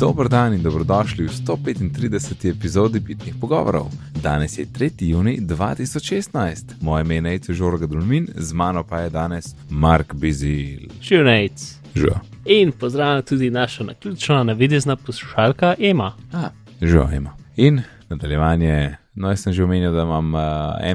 Dobro dan in dobrodošli v 135. epizodi Bitnih pogovorov. Danes je 3. juni 2016, moje ime je Težorga Dulmin, z mano pa je danes Mark Bizil. Šunajc. Žo. In pozdravljam tudi našo naključno navidezna poslušalka Ema. Žo ima. In nadaljevanje, no, jaz sem že omenil, da imam uh,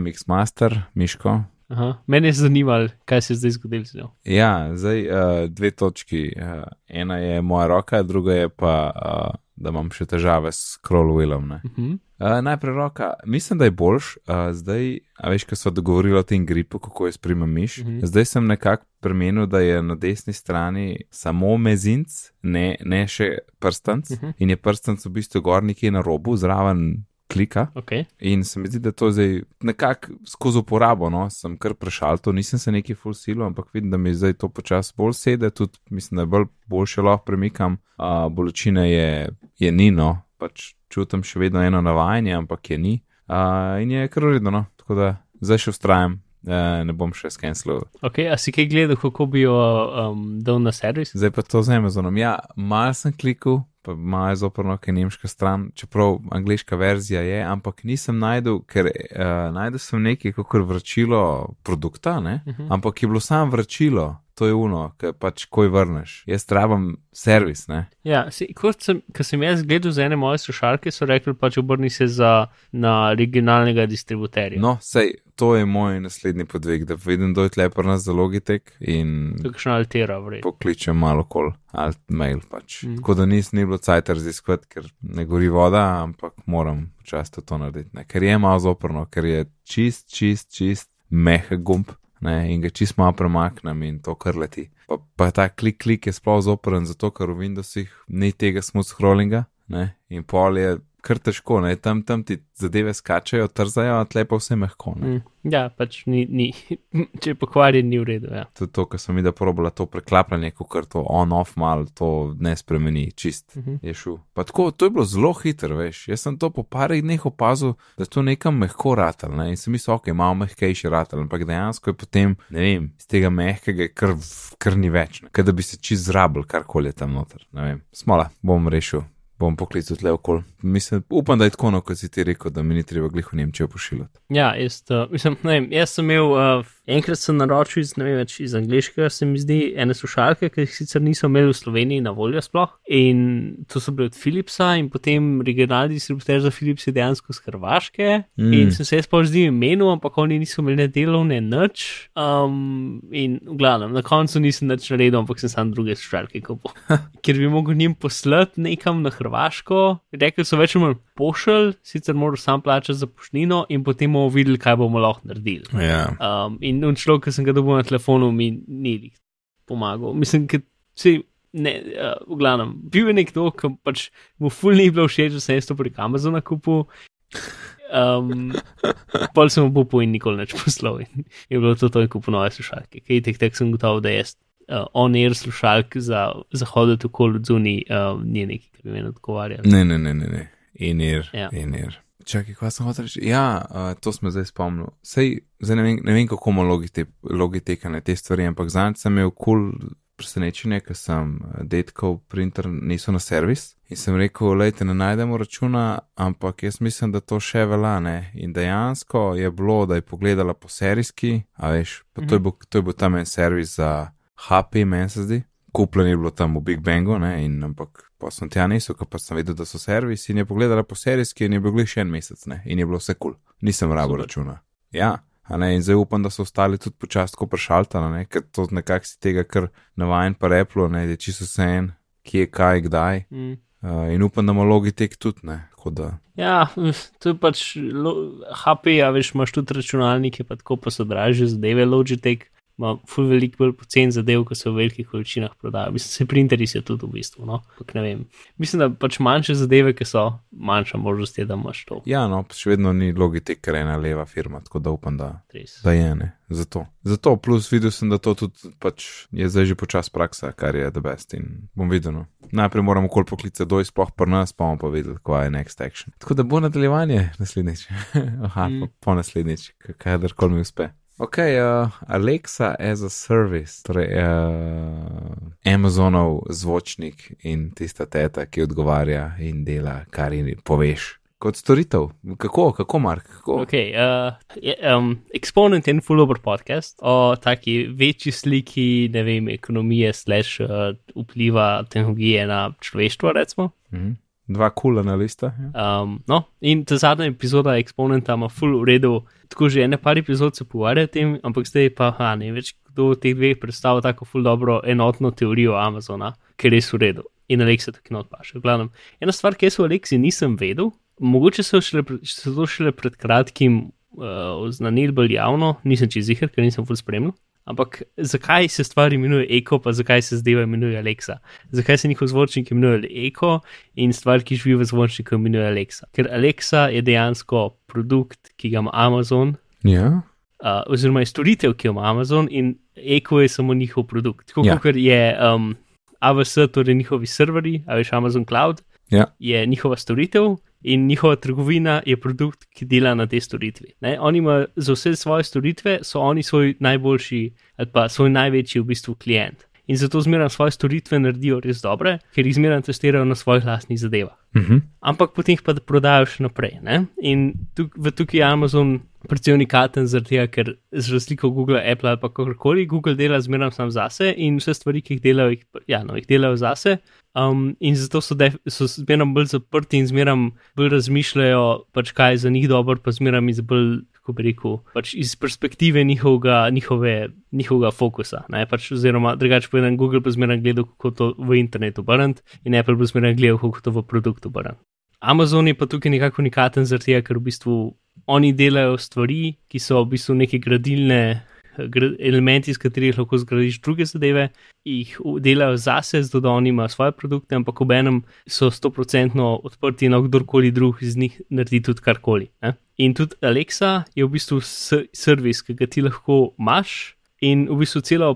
MX Master, Miško. Aha. Mene je zanimalo, kaj se je zdaj zgodilo z njo. Ja, zdaj uh, dve točki. Uh, ena je moja roka, druga je pa, uh, da imam še težave s crawlwheelom. Uh, Mhm. najprej roka, mislim, da je boljš, uh, zdaj, a veš, ko so dogovorili o tem gripu, kako je sprima miš. Mhm. Zdaj sem nekako premenil, da je na desni strani samo mezinc, ne, ne še prstanc, Mhm. in je prstanc v bistvu gor nekje na robu, zraven klika. Okay. In se mi zdi, da to zdaj nekako skozi uporabo, no, sem kar prešal to, nisem se neki full silo, ampak vidim, da mi zdaj to počasi bolj sede, tudi mislim, da je bolj boljše lahko premikam. Uh, bolečine je, je ni, no, pač čutim še vedno eno navajanje, ampak je ni. Uh, in je kar uredno, no, tako da zdaj še ustrajam. Uh, ne bom še skenslil. Okay, a si kaj gledal, kako bi jo um, dal na servis? Zdaj pa to z Amazonom. Ja, mal sem klikal, pa je zoprno, ker je nemška stran, čeprav angliška verzija je, ampak nisem najdel, ker uh, najdel sem nekaj, kot vračilo produkta, ne? Uh -huh. ampak je bilo samo vračilo, to je uno, ker pač koj vrneš. Jaz trebam servis, ne. Ja, si, kot sem, sem jaz gledal za ene moje slušalke, so rekli pač obrni se za, na regionalnega distributerja. No, sej, to je moj naslednji podvig, da vidim, da je tlepar nas za Logitech in kakšna altera, vred. pokličem malo kol, alt mail pač. Mm. Tako da nis, ni bilo cajt raziskovati, ker ne gori voda, ampak moram často to narediti. Ne. Ker je malo zoprno, ker je čist, čist, čist mehak gumb ne, in ga čist malo premaknem in to kar leti. Pa, pa ta klik, klik je sploh zopren, zato ker v Windowsih ni tega smooth scrollinga ne, in pol je kar težko, ne, tam, tam ti zadeve skačajo, trzajo, a tle pa vse mehko. Ne. Mm, ja, pač ni, ni. če je pokvarjen, ni v redu. Ja. Tudi to, kar sem videl, probala to preklapljanje, ko kar to on-off mal, to ne spremeni, čist Mhm. je šel. Pa tako, to je bilo zelo hitro, veš. Jaz sem to po parih dneh opazil, da to nekam mehko ratal, ne? in sem mislil, ok, malo mehkejši ratal, ampak dejansko je potem, ne vem, iz tega mehkega je kar, kar ni več, ne? Kot da bi se čist zrabil, karkoli je tam noter, ne vem. Smola, bom rešil. Bom poklical tle okol. Mislim, upam, da je tako, no, kot si ti rekel, da mi ni treba glih v Nemčijo pošiljati. Ja, jaz, uh, mislim, ne jaz sem imel, uh, enkrat sem naročil iz, vem, več iz angliškega, se mi zdi, ene slušalke, ki jih sicer niso imeli v Sloveniji na voljo sploh. In to so bile od Philipsa in potem regionalni distributer za Philips je dejansko z Hrvaške. Mm. In sem se jaz pa zdaj imenu, ampak oni niso imeli ne delovne nič. Um, in v glavnem, na koncu nisem nič naredil, ampak sem sam druge slušalke kupil. Ker bi mogel njim poslati nekam na Hrvaško, rekli so več ali manj pošelj, sicer moraš sam plačati za poštnino in potem bomo videli, kaj bomo lahko naredili. Ja. Um, in un človek, ki sem ga dobil na telefonu, mi ni pomagal. Mislim, da se. Ne, uh, v glavnem, bil je nekdo, ki pač mu ful ni bilo všeč, da sem jaz to prek Amazona kupil. Um, pol sem mu po in nikoli več poslal. In je bilo to, to je kupil nove slušalke. Kaj tek tek sem gotovo, da je uh, on-air slušalk za zahoditi okoli od zuni, uh, ni nekaj, kar bi meni odgovarjalo. Ne, ne, ne, ne, ne. Inir, Ja. ja. Čakaj, kaj sem hotel reči? Ja, uh, to smo zdaj spomnil. Sej, zdaj ne vem, ne vem kako ima logite, logitekane te stvari, ampak zanj sem imel kul cool presenečenje, ker sem detkov printer niso na servis in sem rekel, lejte, ne najdemo računa, ampak jaz mislim, da to še velja, ne. In dejansko je bilo, da je pogledala po serijski, a veš, pa to je bil, to je bil tam en servis za HP, meni se zdi. Kupljen je bilo tam v Big Bangu, ne, in ampak pa sem tja nisel, ker pa sem vedel, da so servisi in je pogledala po serijski in je bil še en mesec, ne, in je bilo vse kul. Cool. Nisem rabo računa. Ja, a ne, in zdaj upam, da so ostali tudi počastko prešaltali, ne, ker to nekako si tega kar navajen pa replo, ne, da je čisto vse en, kje, kaj, kdaj. Mm. Uh, in upam, da ima logitek tudi, ne, da. Ja, to je pač HP, a veš, imaš tudi računalnike, pa tako pa so dražje zadeve, Logitech ima ful veliko bolj pocen zadev, ko se v velikih količinah prodajo. Mislim, se printeri se tudi v bistvu, no, ampak ne vem. Mislim, da pač manjše zadeve, ki so manjša možnost, je, da imaš to. Ja, no, še vedno ni logitek, ker je ena leva firma, tako da upam, da, Res. da je ne. Zato. Zato, plus videl sem, da to tudi pač je zdaj že počas praksa, kar je the best in bom videl. No. Najprej moramo kol poklicati, je sploh pri nas, pa bomo pa videli, kaj je next action. Tako da bo nadaljevanje naslednjič. Aha, mm. po, po naslednjič, kadarkoli mi uspe. Ok, uh, Alexa as a service, torej uh, Amazonov zvočnik in tista teta, ki odgovarja in dela, kar ji poveš. Kot storitev, kako, kako, Mark? Kako? Okay, uh, je, um, Exponent je en fullover podcast o taki večji sliki, ne vem, ekonomije, slash uh, vpliva tehnologije na človeštvo, recimo. Mhm. Dva kula na lista. Ja. Um, no, in ta zadnja epizoda Exponenta ima full v redu, tako že ene par epizod se pogovarja o tem, ampak zdaj pa ha, ne več kdo od teh dveh predstavlja tako full dobro enotno teorijo Amazona, ker je res v redu. In Alexa tako not paše. Glavnem, ena stvar, ki jaz v Alexi nisem vedel, mogoče so, šele, so to šele pred kratkim uh, oznanili bolj javno, nisem čez jih, ker nisem full spremljal. Ampak zakaj se stvar imenuje Eko, pa zakaj se zdaj imenuje Alexa? Zakaj se njihov zvočnik imenuje Eko in stvar, ki živi v zvočniku, imenuje Alexa? Ker Alexa je dejansko produkt, ki ga ima Amazon, Ja. uh, oziroma je storitev, ki jo ima Amazon, in Eko je samo njihov produkt. Tako Ja. kot je um, AWS, torej njihovi serverji, a veš Amazon Cloud, Ja. je njihova storitev. In njihova trgovina je produkt, ki dela na tej storitvi. Ne? Oni imajo za vse svoje storitve, so oni svoj najboljši ali pa svoj največji v bistvu klient. In zato zmeraj svoje storitve naredijo res dobre, ker jih zmeraj testirajo na svojih lastnih zadevah. Mhm. Ampak potem jih pa prodajo še naprej. Ne? In tuk, v tukaj je Amazon predvsem unikaten, zaradi tega, ker z razliko Google, Apple ali pa kakorkoli, Google dela zmeraj sam zase in vse stvari, ki jih delajo, jih, ja, no, jih delajo zase. Um, in zato so, def, so zmeraj bolj zaprti in zmeraj bolj razmišljajo, pač kaj je za njih dobro, pa zmeraj iz bolj, kako bi rekel, pač iz perspektive njihovega, njihove, njihovega fokusa. Ne? Pač, oziroma, drugače povedano, Google pa zmeraj gleda, kako to v internetu obrniti, in Apple pa zmeraj gleda, kako to v produktu obrniti. Amazon je pa tukaj nekako unikaten, zaradi tega, ker v bistvu oni delajo stvari, ki so v bistvu neke gradilne gra- elementi, iz katerih lahko zgradiš druge zadeve, jih delajo zase, zato da oni imajo svoje produkte, ampak ob enem so 100% odprti na kdorkoli drug iz njih naredi tudi karkoli. Ne? In tudi Alexa je v bistvu servis, ki ga ti lahko imaš, in v bistvu celo.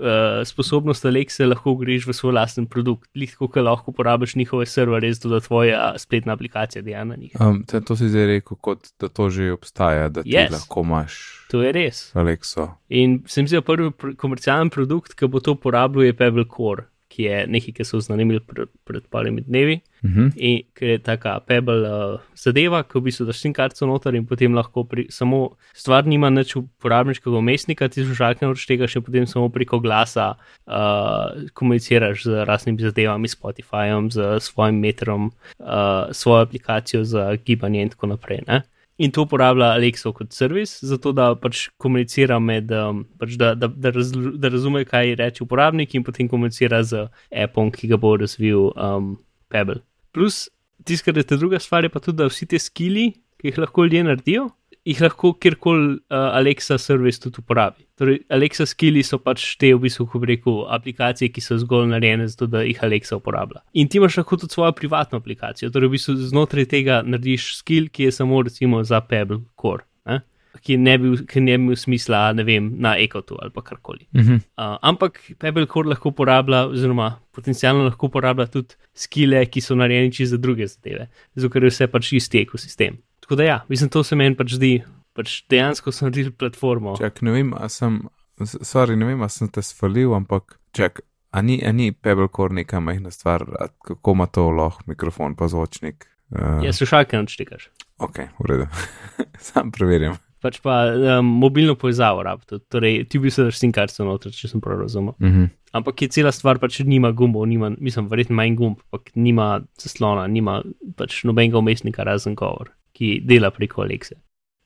Uh, sposobnost Alexe lahko greš v svoj lasten produkt, lahko lahko uporabiš njihove serverje, zato da tvoja spletna aplikacija dela na njih. Um, te, to si zdaj rekel, kot da to že obstaja, da ti Yes. lahko imaš To je res. Alexo. In se mi zdi, da prvi pr komercialen produkt, ki bo to uporabljal, je Pebble Core, ki je nekaj, ki so znanimili pred, pred parimi dnevi. Mhm. In ker je taka Pebble uh, zadeva, ki v bistvu daš SIM kartico noter in potem lahko pri, samo stvar nima nič uporabniškega umestnika, ti slušalke naroč tega še potem samo preko glasa uh, komuniciraš z raznimi zadevami, Spotifyjem, z svojim metrom, uh, svojo aplikacijo za gibanje in tako naprej. Ne? In to uporablja Alexa kot servis, zato da pač komunicira med, um, pač da, da, da, raz, da razume, kaj reče uporabnik, in potem komunicira z appom, ki ga bo razvil um, Pebble. Plus, tisto, kar je ta druga stvar, je pa tudi, da vsi ti skili, ki jih lahko ljudje naredijo, jih lahko kjerkoli uh, Alexa servis tudi uporabi. Torej, Alexa skili so pač te, v bistvu, kako rekel, aplikacije, ki so zgolj narejene zato, da jih Alexa uporablja. In ti imaš lahko tudi svojo privatno aplikacijo, torej v bistvu znotraj tega narediš skill, ki je samo recimo za Pebble Core. Ne? Ki ne bi, ki ne bi imel smisla, ne vem, na Ekotu ali karkoli. Mhm. Uh, ampak Pebble Core lahko uporablja, oziroma potencialno lahko uporablja tudi skile, ki so narejeni čisto za druge zadeve, zato ker je vse pač isti ekosistem. Tako da ja, mislim, to se meni pač zdi, pač dejansko so naredili platformo. Čak, ne vem, a sem, sorry, ne vem, a sem te svalil, ampak čak, a ni, a ni Pebblecore neka majhna stvar, kako ima to lahko mikrofon pa zvočnik? Uh, Ja, slušalke načtekaš. Ok, v redu. Sam preverjam. Pač pa um, mobilno povezavo rab, torej ti bi se daš SIM kartico noter, če sem prav razumel. Mhm. Ampak je cela stvar, pač nima gumbov, nima, mislim, verjetno en gumb, ampak nima zaslona, nima pač nobenega umestnika razen govor, ki dela preko Alexe.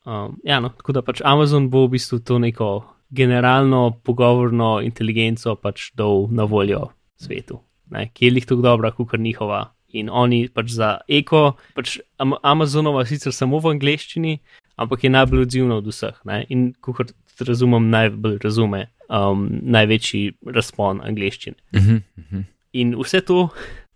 Um, ja, no, tako da pač Amazon bo v bistvu to neko generalno pogovorno inteligenco pač dal na voljo svetu, ne, ki je lih tako dobra, kot njihova. In oni pač za eko, pač Am Amazonova sicer samo v angleščini, ampak je najbolj odzivna od vseh. Ne? In kot razumem, najbolj razume um, največji razpon angleščine. Mhm. Mhm. In vse to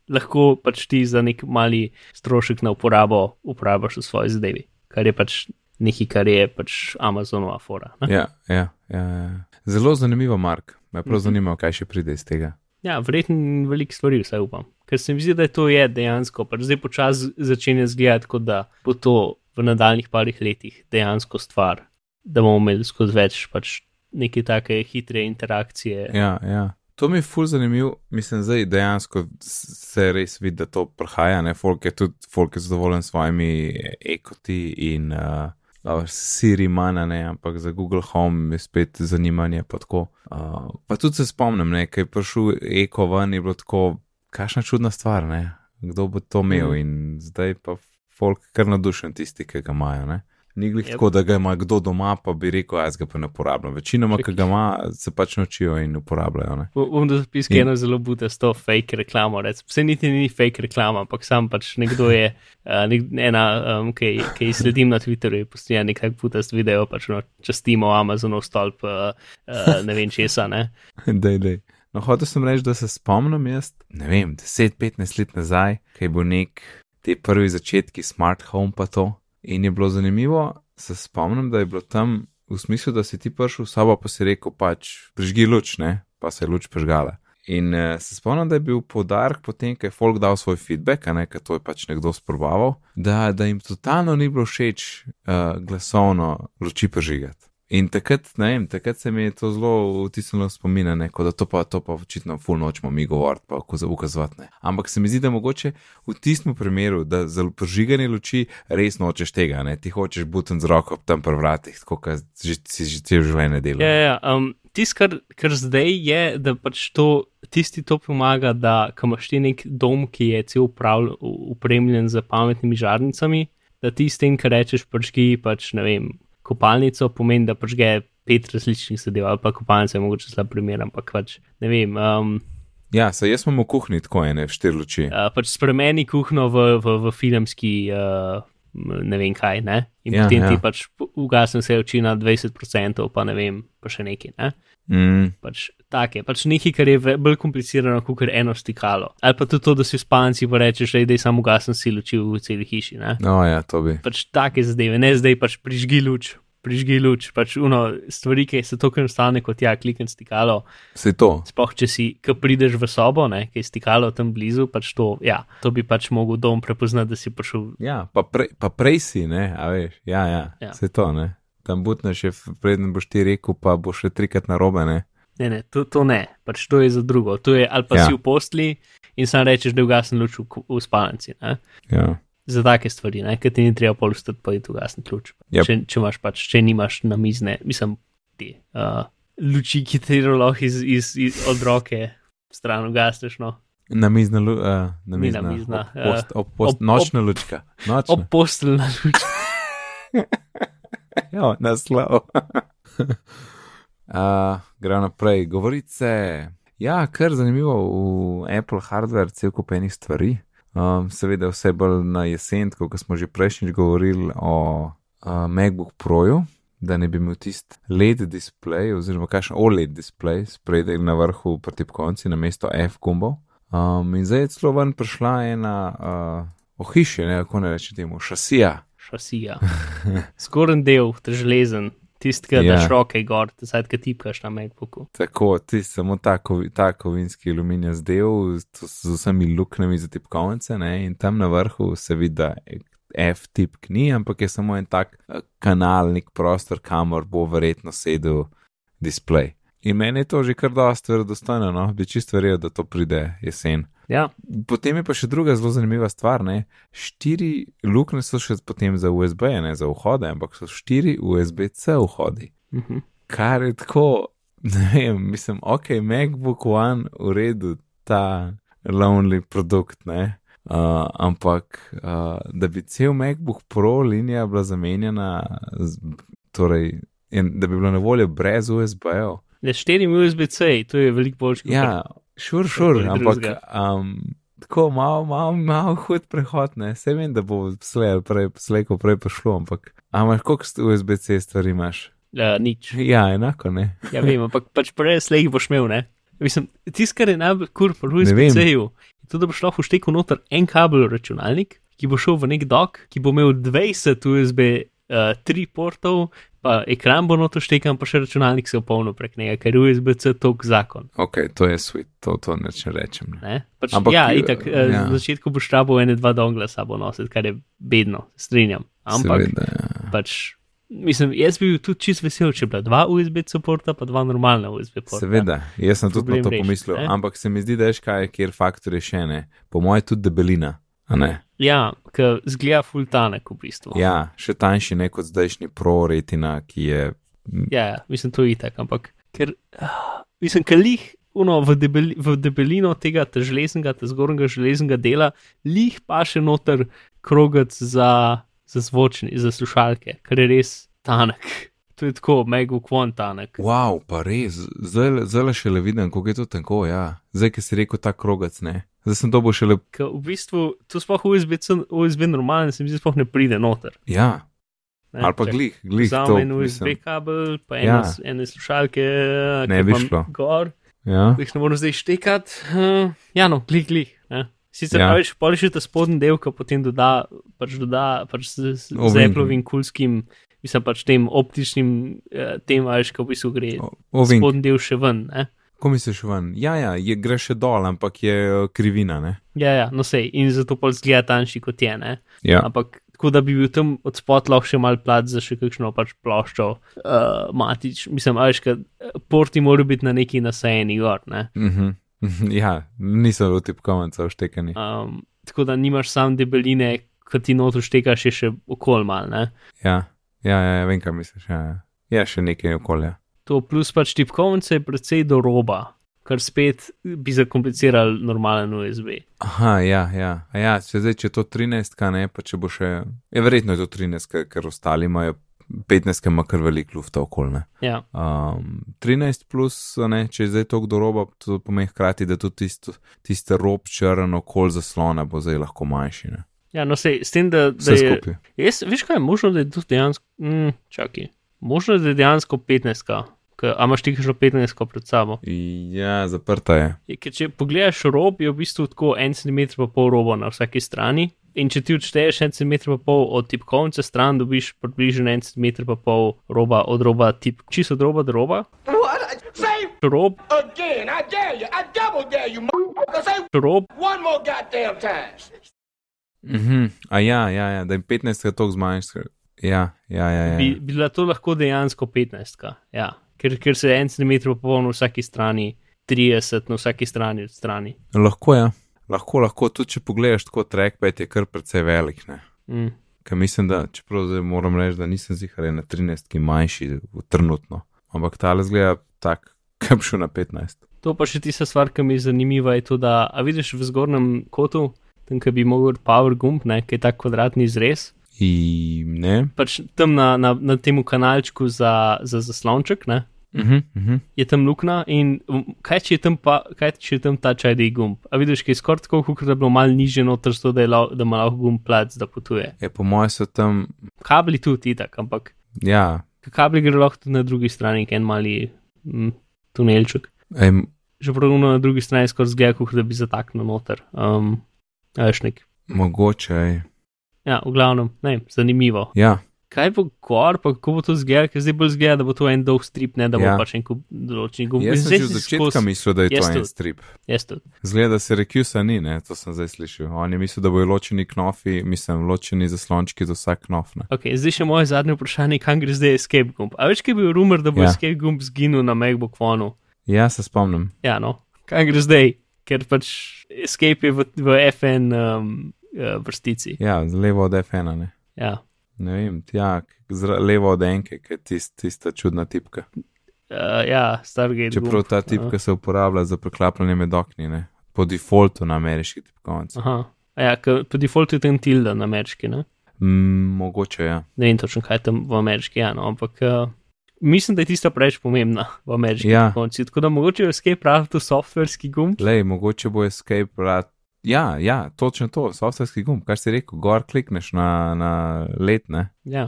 lahko pač ti za nek mali strošek na uporabo uporabiš v svoji zadevi, kar je pač nekaj, kar je pač Amazonova fora. Ne? Ja, ja, ja, ja. Zelo zanimivo, Mark. Me prav Mhm. zanima, kaj še pride iz tega. Ja, verjetno veliko stvari, vsaj upam. Ker se mi zdi, da je to je dejansko, pač zdaj počasi začenja zgledati, kot da bo to v nadaljnih parih letih dejansko stvar, da bomo imeli skozi več pač neke take hitre interakcije. Ja, ja. To mi je ful zanimivo, mislim, zdaj dejansko se res vidi, da to prihaja, ne, folk je tudi, folk je zadovoljen s svojimi ekoti in uh, Siri mana, ne, ampak za Google Home je spet zanimanje pa tako. Uh, pa tudi se spomnim, ne, kaj je prišel eko ven, je bilo tako, kakšna čudna stvar, ne, kdo bo to imel mm. in zdaj pa folk kar nadušen tisti, ki ga imajo, ne. Ni glih yep. tako, da ga ima kdo doma, pa bi rekel, jaz ga pa ne uporabljam. Večinoma, ki ga ima, se pač naučijo in uporabljajo. Bom da zapiskal in... eno zelo bude s to fake reklamo. Vse niti ni fake reklama, ampak sam pač nekdo je, uh, nek, ena, um, ki, ki sledim na Twitterju, je postil nekaj putast video, pač no, častimo Amazonov stolp, uh, uh, ne vem česa. Ne? dej, dej. No, hotel sem reči, da se spomnim jaz, ne vem, 10-15 let nazaj, kaj bo nek te prvi začetki smart home pa to. In je bilo zanimivo, se spomnim, da je bilo tam v smislu, da si ti prišel v sobo, pa si rekel, pač prižgi luč, ne, pa se je luč prižgala. In uh, se spomnim, da je bil podarek potem, ko je folk dal svoj feedback, a ne, ker to je pač nekdo sprobaval, da, da jim totalno ni bilo všeč uh, glasovno luči prižigati. In takrat, ne vem, takrat se mi je to zelo vtisnilo spomine, neko, da to pa, to pa očitno ful nočemo mi govoriti, pa ko zaukazovati. Ampak se mi zdi, da mogoče v tistem primeru, da za požiganje luči res nočeš tega, ne? ti hočeš butiti z roko tam pri vratih, tako kot si že cel življenje delal. Ja, ja, um, Tisto, kar, kar zdaj je, da pač to, tisti to pomaga, da imaš ti nek dom, ki je cel upremljen z pametnimi žarnicami, da ti s tem, kar rečeš, pač ki pač ne vem kopalnico, pomeni, da pač gre pet različnih zadev, ali pa kopalnica je mogoče slab primer, ampak pač ne vem. Um, ja, se jaz imam v kuhinji tako ene štiri luči. Uh, pač spremeni kuhno v, v, v filmski. Uh, Ne vem kaj, ne? in ja, potem ja. ti pač ugasne se oči na 20%, pa ne vem, pa še nekaj. Ne? Mm. Pač take, pač nekaj, kar je bolj komplicirano kot eno stikalo. Ali pa tudi to, da si v spanci pa rečeš, da je samo ugasne si luči v celi hiši. No, ja, to bi. Pač take zadeve, ne zdaj pač prižgi luč, prižgi luč, pač uno, stvari, ki se tako enostavno kot ja, kliknem stikalo. Se to. Sploh, če si, ki prideš v sobo, ne, ki je stikalo tam blizu, pač to, ja, to bi pač mogel dom prepoznati, da si prišel. Ja, pa, pre, pa prej si, ne, a veš, ja, ja, ja. se to, ne. Tam butneš, preden boš ti rekel, pa boš še trikrat na robe, ne. Ne, ne, to, to ne, pač to je za drugo. To je ali pa ja. si v postli in sam rečeš, da je ugasnil luč v, v spalnici. Ja za take stvari, ker ti ni treba polustiti, pa je tu gasni ključ. Yep. Če, če imaš pač, če nimaš na mizne, mislim, ti uh, luči, ki ti lahko iz, iz, iz od roke stran ugasneš. No. Na mizna, uh, na mizna, na mizna ob post, ob post, ob, nočna ob, lučka. Nočna. Ob posteljna lučka. ja, naslov. uh, Gre naprej, govorice. Ja, kar zanimivo v Apple hardware, cel kup enih stvari. Um, seveda, vse bolj na jesen, kot smo že prejšnjič govorili o uh, MacBook Proju, da ne bi imel tisti LED display, oziroma kakšen OLED display, spredaj na vrhu, proti konci, na mesto F gumbov. Um, in zdaj je celo ven prišla ena uh, ohišje, ne kako ne reči temu, šasija. Šasija. Skoren del, te železen tisti, ki ja. daš roke gor, zdaj ki tipkaš na MacBooku. Tako, ti samo tako, tako vinski aluminij zdel, z vsemi luknjami za tipkovnice, ne? in tam na vrhu se vidi, da F-tipk ni, ampak je samo en tak eh, kanal, nek prostor, kamor bo verjetno sedel display. In meni je to že kar dosta verodostojno, no? bi čisto verjel, da to pride jesen. Ja. Potem je pa še druga zelo zanimiva stvar. Ne? Štiri luknje so še potem za USB, ne za vhode, ampak so štiri USB-C vhodi. Uh mhm. -huh. Kar je tako, ne vem, mislim, ok, MacBook One v redu, ta lonely produkt, ne. Uh, ampak, uh, da bi cel MacBook Pro linija bila zamenjena, z, torej, in, da bi bila na voljo brez USB-jev. Le štiri USB-C, to je veliko bolj kot. Ja, šur, šur, ampak um, tako malo, malo, malo hud prehod, ne. Se vem, da bo slej, prej, slej, ko prej prišlo, ampak. Ampak koliko USB-C stvari imaš? Uh, nič. Ja, enako ne. ja, vem, ampak pač prej slej boš imel, ne. Mislim, tisto, kar je najbolj kur po USB-C-ju, je to, da boš lahko štekel noter en kabel računalnik, ki bo šel v nek dok, ki bo imel 20 USB uh, tri portov, pa ekran bo noto štekam, pa še računalnik se opolnil prek njega, ker je USB-C tok zakon. Ok, to je svet, to, to neč rečem. Ne? Pač, Ampak, ja, itak, uh, ja. na začetku boš rabo ene dva dongla sabo nositi, kar je bedno, strinjam. Ampak, Seveda, ja. pač, mislim, jaz bi bil tudi čist vesel, če bi bila dva USB porta, pa dva normalna USB porta. Seveda, jaz sem tudi Problem na to pomislil, ne? ampak se mi zdi, da je škaj, kjer faktor je še ne. Po mojem, tudi debelina. a Ne? Ja, ker zgleda full tanek v bistvu. Ja, še tanjši ne kot zdajšnji Pro retina, ki je. ja, ja mislim, to je itak, ampak ker, ah, mislim, ker lih. Uno, v, debeli, v debelino tega te železnega, te zgornjega železnega dela, lih pa še noter krogec za, za zvočni, za slušalke, ker je res tanek. To je tako, mega kvon tanek. Wow, pa res, zdaj zdaj še le vidim, kako je to tanko. Ja. Zdaj, ki si rekel ta krogac, ne. Zdaj sem to bo šele. Ker v bistvu, tu sploh USB, cen- USB normalen, se mi zdi, sploh ne pride noter. Ja, Ne, ali pa glih, glih. to, Vzame en USB mislim. kabel, pa Ja. ene, ja. ene slušalke, Ne ki bi šlo. Gor, Ja. jih ne morem zdaj štekati. Uh, ja, no, glih, glih. Ne. Sicer Ja. ja. praviš, poliš ta spodnji del, ki potem doda, pač doda pač z, z, z. Appleovim kulskim, mislim pač tem optičnim, eh, tem, veš, ko v bistvu gre spodnji del še ven. Ne. ko misliš ven? Ja, ja, je, gre še dol, ampak je eh, krivina, ne. Ja, ja, no sej, in zato pa zgleda tanjši kot je. Ne. Ja, Ampak tako da bi bil tam od spod lahko še mal plat za še kakšno pač ploščo, uh, matič, mislim, a veš, ker porti morajo biti na neki nasajeni gor, ne. mhm. ja nisem v tipkovnici vštekani. Um, tako da nimaš sam debeline, ki ti noter štekaš še, še okol mal, ne. Ja, ja, ja, ja, vem, kaj misliš. Ja, ja. Je še nekaj okolja. To plus pač tipkovnice je precej do roba, kar spet bi zakompliciral normalen USB. Aha, ja, ja. A ja če zdaj, če je to 13, kaj ne, pa če bo še. Je verjetno je to 13, ker, ostali imajo 15, ker ima kar velik lufta okolne. Ja, Um, 13 plus, ne, če je zdaj to do roba, to pomeni hkrati, da tudi tisto, tiste rob črn okol zaslona bo zdaj lahko manjši. Ne? Ja no sej, s tem, da, da je. skupaj. Jaz, veš kaj, možno, da je to dejansko, mm, čakaj, možno, da je dejansko 15, ker a imaš ti kakšno 15 pred sabo. Ja, zaprta je. Je, ker če pogledaš rob, je v bistvu tako en centimeter pa pol roba na vsaki strani. In če ti odšteješ en centimeter pa pol od tipkovnice stran, dobiš približno en centimeter pa pol roba od roba, tip, čisto od roba do roba. Say Rob, again. I dare you. I double dare you, motherfucker. Say rob, one more goddamn time. Mhm. A ja, ja, ja, da je 15 krat toliko zmanjšal. Ja, ja, ja. ja. bi, bi bila to lahko dejansko 15. Ja, ker, ker se en centimeter pa pol na vsaki strani, 30 na vsaki strani od strani. Lahko je. Ja. Lahko, lahko, tudi če pogledaš tako trackpad, je kar precej velik. Ne? Mm. Ker mislim, da, čeprav zdaj moram reči, da nisem zihar je na 13, ki manjši v trenutno. Ampak ta le zgleda tak, kam šel na 15. To pa še tista stvar, ki mi je zanimiva, je to, da vidiš v zgornjem kotu, tam, ki bi mogel power gumb, ne, ki je ta kvadratni izrez. In ne. Pač tam na, na, na tem kanalčku za, za zaslonček, ne, Uh -huh, uh -huh. je tam luknja in um, kaj če je tam, pa, kaj če je tam ta čajdi gumb. A vidiš, ki je skoraj tako, kot da bi bilo malo niže noter, zato da, je lau- da ima lahko gumb plac, da potuje. Je po mojem so tam, Kabli tudi itak, ampak ja, kabli gre lahko tudi na drugi strani, en mali mm, tunelček. em, Že pravno na drugi strani skoraj zgleda, kot da bi zataknil noter. Um, a veš nek. mogoče. ej. Ja, v glavnem, ne, zanimivo. Ja, Kaj bo gor, pa kako bo to zgleda, ker zdaj bolj zgleda, da bo to en dolg strip, ne da bo Ja. pač en kup določenih gumb. jaz sem že od začetka skozi- mislil, da je Jaz to en tudi. strip. Jaz tudi. Zgleda, da se Recusa ni, ne, to sem zdaj slišal. On je mislil, da bojo ločeni knofi, mislim, ločeni zaslončki za vsak knof. Ne. Okay, zdaj še moje zadnje vprašanje, kam gre zdaj escape gumb. A več, ki je bil rumor, da bo ja. escape gumb zginil na MacBook One. Ja, se spomnim. Ja, no, kam gre zdaj, ker pač escape je v, v FN um, uh, vrstici. Ja, levo od F1, ne. Ja. Ne vem, ja, levo od enke, ki je tist, tista čudna tipka. Uh, ja, Stargate. Čeprav ta tipka se uporablja za preklapljanje med okni, ne. Po defaultu na ameriški tipkovnici. Aha. A Ja, po defaultu je tam tilda na ameriški, ne? Mm, mogoče ja. Ne vem točno, kaj je tam v ameriški, ja, no, ampak uh, mislim, da je tista preveč pomembna v ameriški Ja. konci. Tako da mogoče je escape prav to softverski gumb. Lej, mogoče bo escape rad. Ja, ja, točno to, softverski gumb, kar si rekel, gor klikneš na, na led, ne, Ja,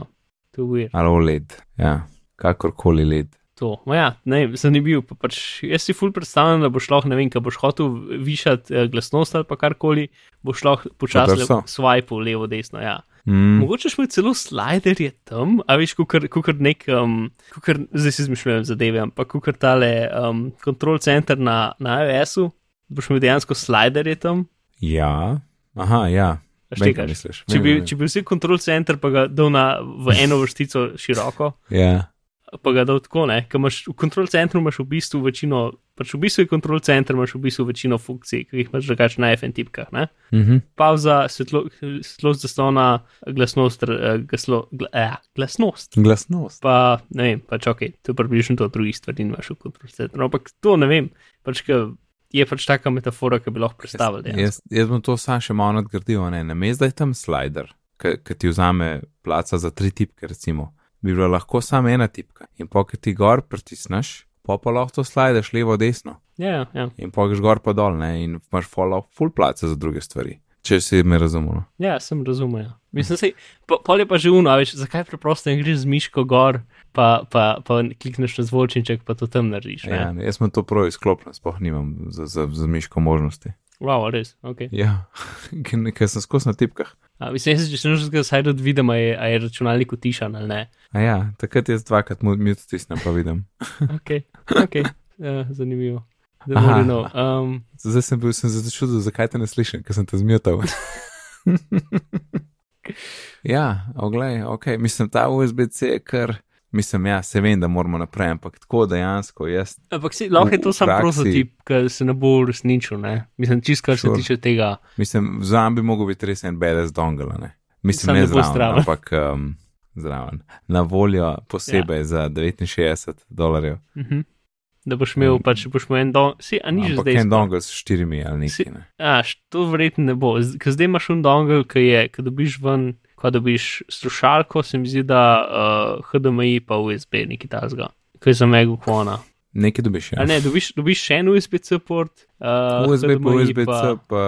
to je weird. ali v led, ja, kakorkoli led. To, ma ja, ne, zanimiv. Pa pač, jaz si ful predstavljam, da boš lahko, ne vem, kaj boš hotel višati eh, glasnost ali pa karkoli, boš lahko počasi swipe levo, desno. Ja. Mm, Mogoče smo celo slider je tam, a veš, kukar nek, um, kukar, zdaj si izmišljujem zadeve, ampak kukar tale um, kontrol center na, na iOS-u, boš imel dejansko slider je tam. ja, aha, ja. Štekaš? misliš? Če bi, če bi vsi kontrol center pa ga dal na, v eno vrstico široko, Ja, pa ga dal tako, ne, ker imaš v kontrol centru imaš v bistvu večino, pač v bistvu je kontrol center, imaš v bistvu večino funkcij, ki jih imaš drugače na FN tipkah, ne. mhm. Pauza, svetlo, svetlost zaslona, glasnost, eh, glaslo, gla, eh, glasnost. Glasnost. Pa ne vem, pač ok, to je približno to, drugih stvari nimaš v kontrol centru. Ampak to ne vem, pač ke je pač taka metafora, ki bi lahko predstavljal. dejansko. Jaz, jaz bom to sam še malo nadgradil, ne, na mestu, je tam slider, ki ti vzame placa za tri tipke, recimo, bi bila lahko samo ena tipka. In po, ki ti gor pritisneš, pa pa lahko to slideš levo, desno. Ja, ja. In pa greš gor pa dol, ne, in imaš follow full place za druge stvari. Če si me razumel. Ja, sem razumel. ja. Mislim, sej, po, pol je pa že uno, veš, zakaj preprosto ne greš z miško gor, pa, pa, pa klikneš na zvočniček, pa to tam narediš. Ja, jaz sem to prav izklopljen, sploh nimam za, za, za miško možnosti. Wow, res, ok. Ja, ker sem skozi na tipkah. A, mislim, jaz, če se že zgodi, saj tudi vidim, a je, a je računalnik utišan ali ne. A ja, takrat jaz dvakrat mu- mute stisnem, pa vidim. Ok, ok, ja, zanimivo. Aha. no, um, Zdaj sem bil, sem se začudil, zakaj te ne slišim, ker sem te zmjutal. ja, oglej, ok, mislim, ta USB-C je kar, mislim, ja, se vem, da moramo naprej, ampak tako dejansko jaz. ampak si, lahko je to V sam praksi- prototip, ki se ne bo uresničil. ne. Mislim, čist kar se Sure. tiče tega. Mislim, zraven bi mogel biti res en BDS dongle, ne. Mislim, Samo ne ne zraven, zraven. ampak um, zraven. Na voljo posebej ja. za 69 dolarjev. Uh -huh. Da boš imel, Mm. pač boš imel en don, si, a ni že zdaj. en dongle s štirimi ali nekaj. Ne. A, to verjetno ne bo. Ker zdaj imaš un dongle, ki je, ki dobiš ven, ko dobiš slušalko, se mi zdi, da uh, HDMI pa USB nekaj tasga, ki je za mega kvona. Nekaj dobiš, A ja. ne, dobiš, dobiš še en USB-C port, uh, USB pa HDMI USB-C pa,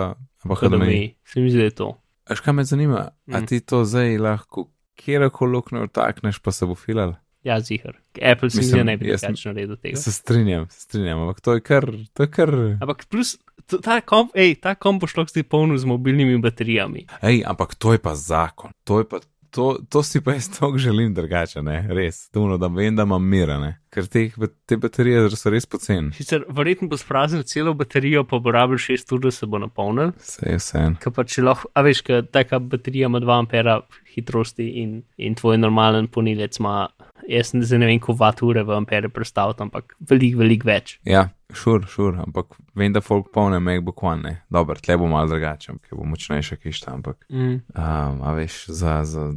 pa HDMI. HDMI. Se mi zdi, da je to. Až kaj me zanima, a Mm. ti to zdaj lahko kjerkoli luknjo vtakneš, pa se bo filal? Ja, zihar. Apple se mi zdi, da ne bi drugače naredil tega. Se strinjam, se strinjam, ampak to je kar, to je kar. Ampak plus, ta komp, ej, ta komp bo šlo zdaj polno z mobilnimi baterijami. Ej, ampak to je pa zakon, to je pa. To, to si pa jaz tako želim drugače, ne, res, tuno, da vem, da imam mira, ne, ker te, te baterije so res poceni. Sicer verjetno bo spraznil celo baterijo, pa bo rabil 6 ur, da se bo napolnil. Vse je vse. Ker pa če lahko, a veš, ker taka baterija ima 2 ampera hitrosti in, in tvoj normalen ponilec ima, jaz ne, ne vem, koliko vat ure v ampere predstavljati, ampak veliko, veliko več. Ja, šur, šur, ampak vem, da folk polne MacBook One, ne, dobro, tle bo malo drugače, ker bo močnejša kišta, ampak. Mm. Um, a veš, za, za,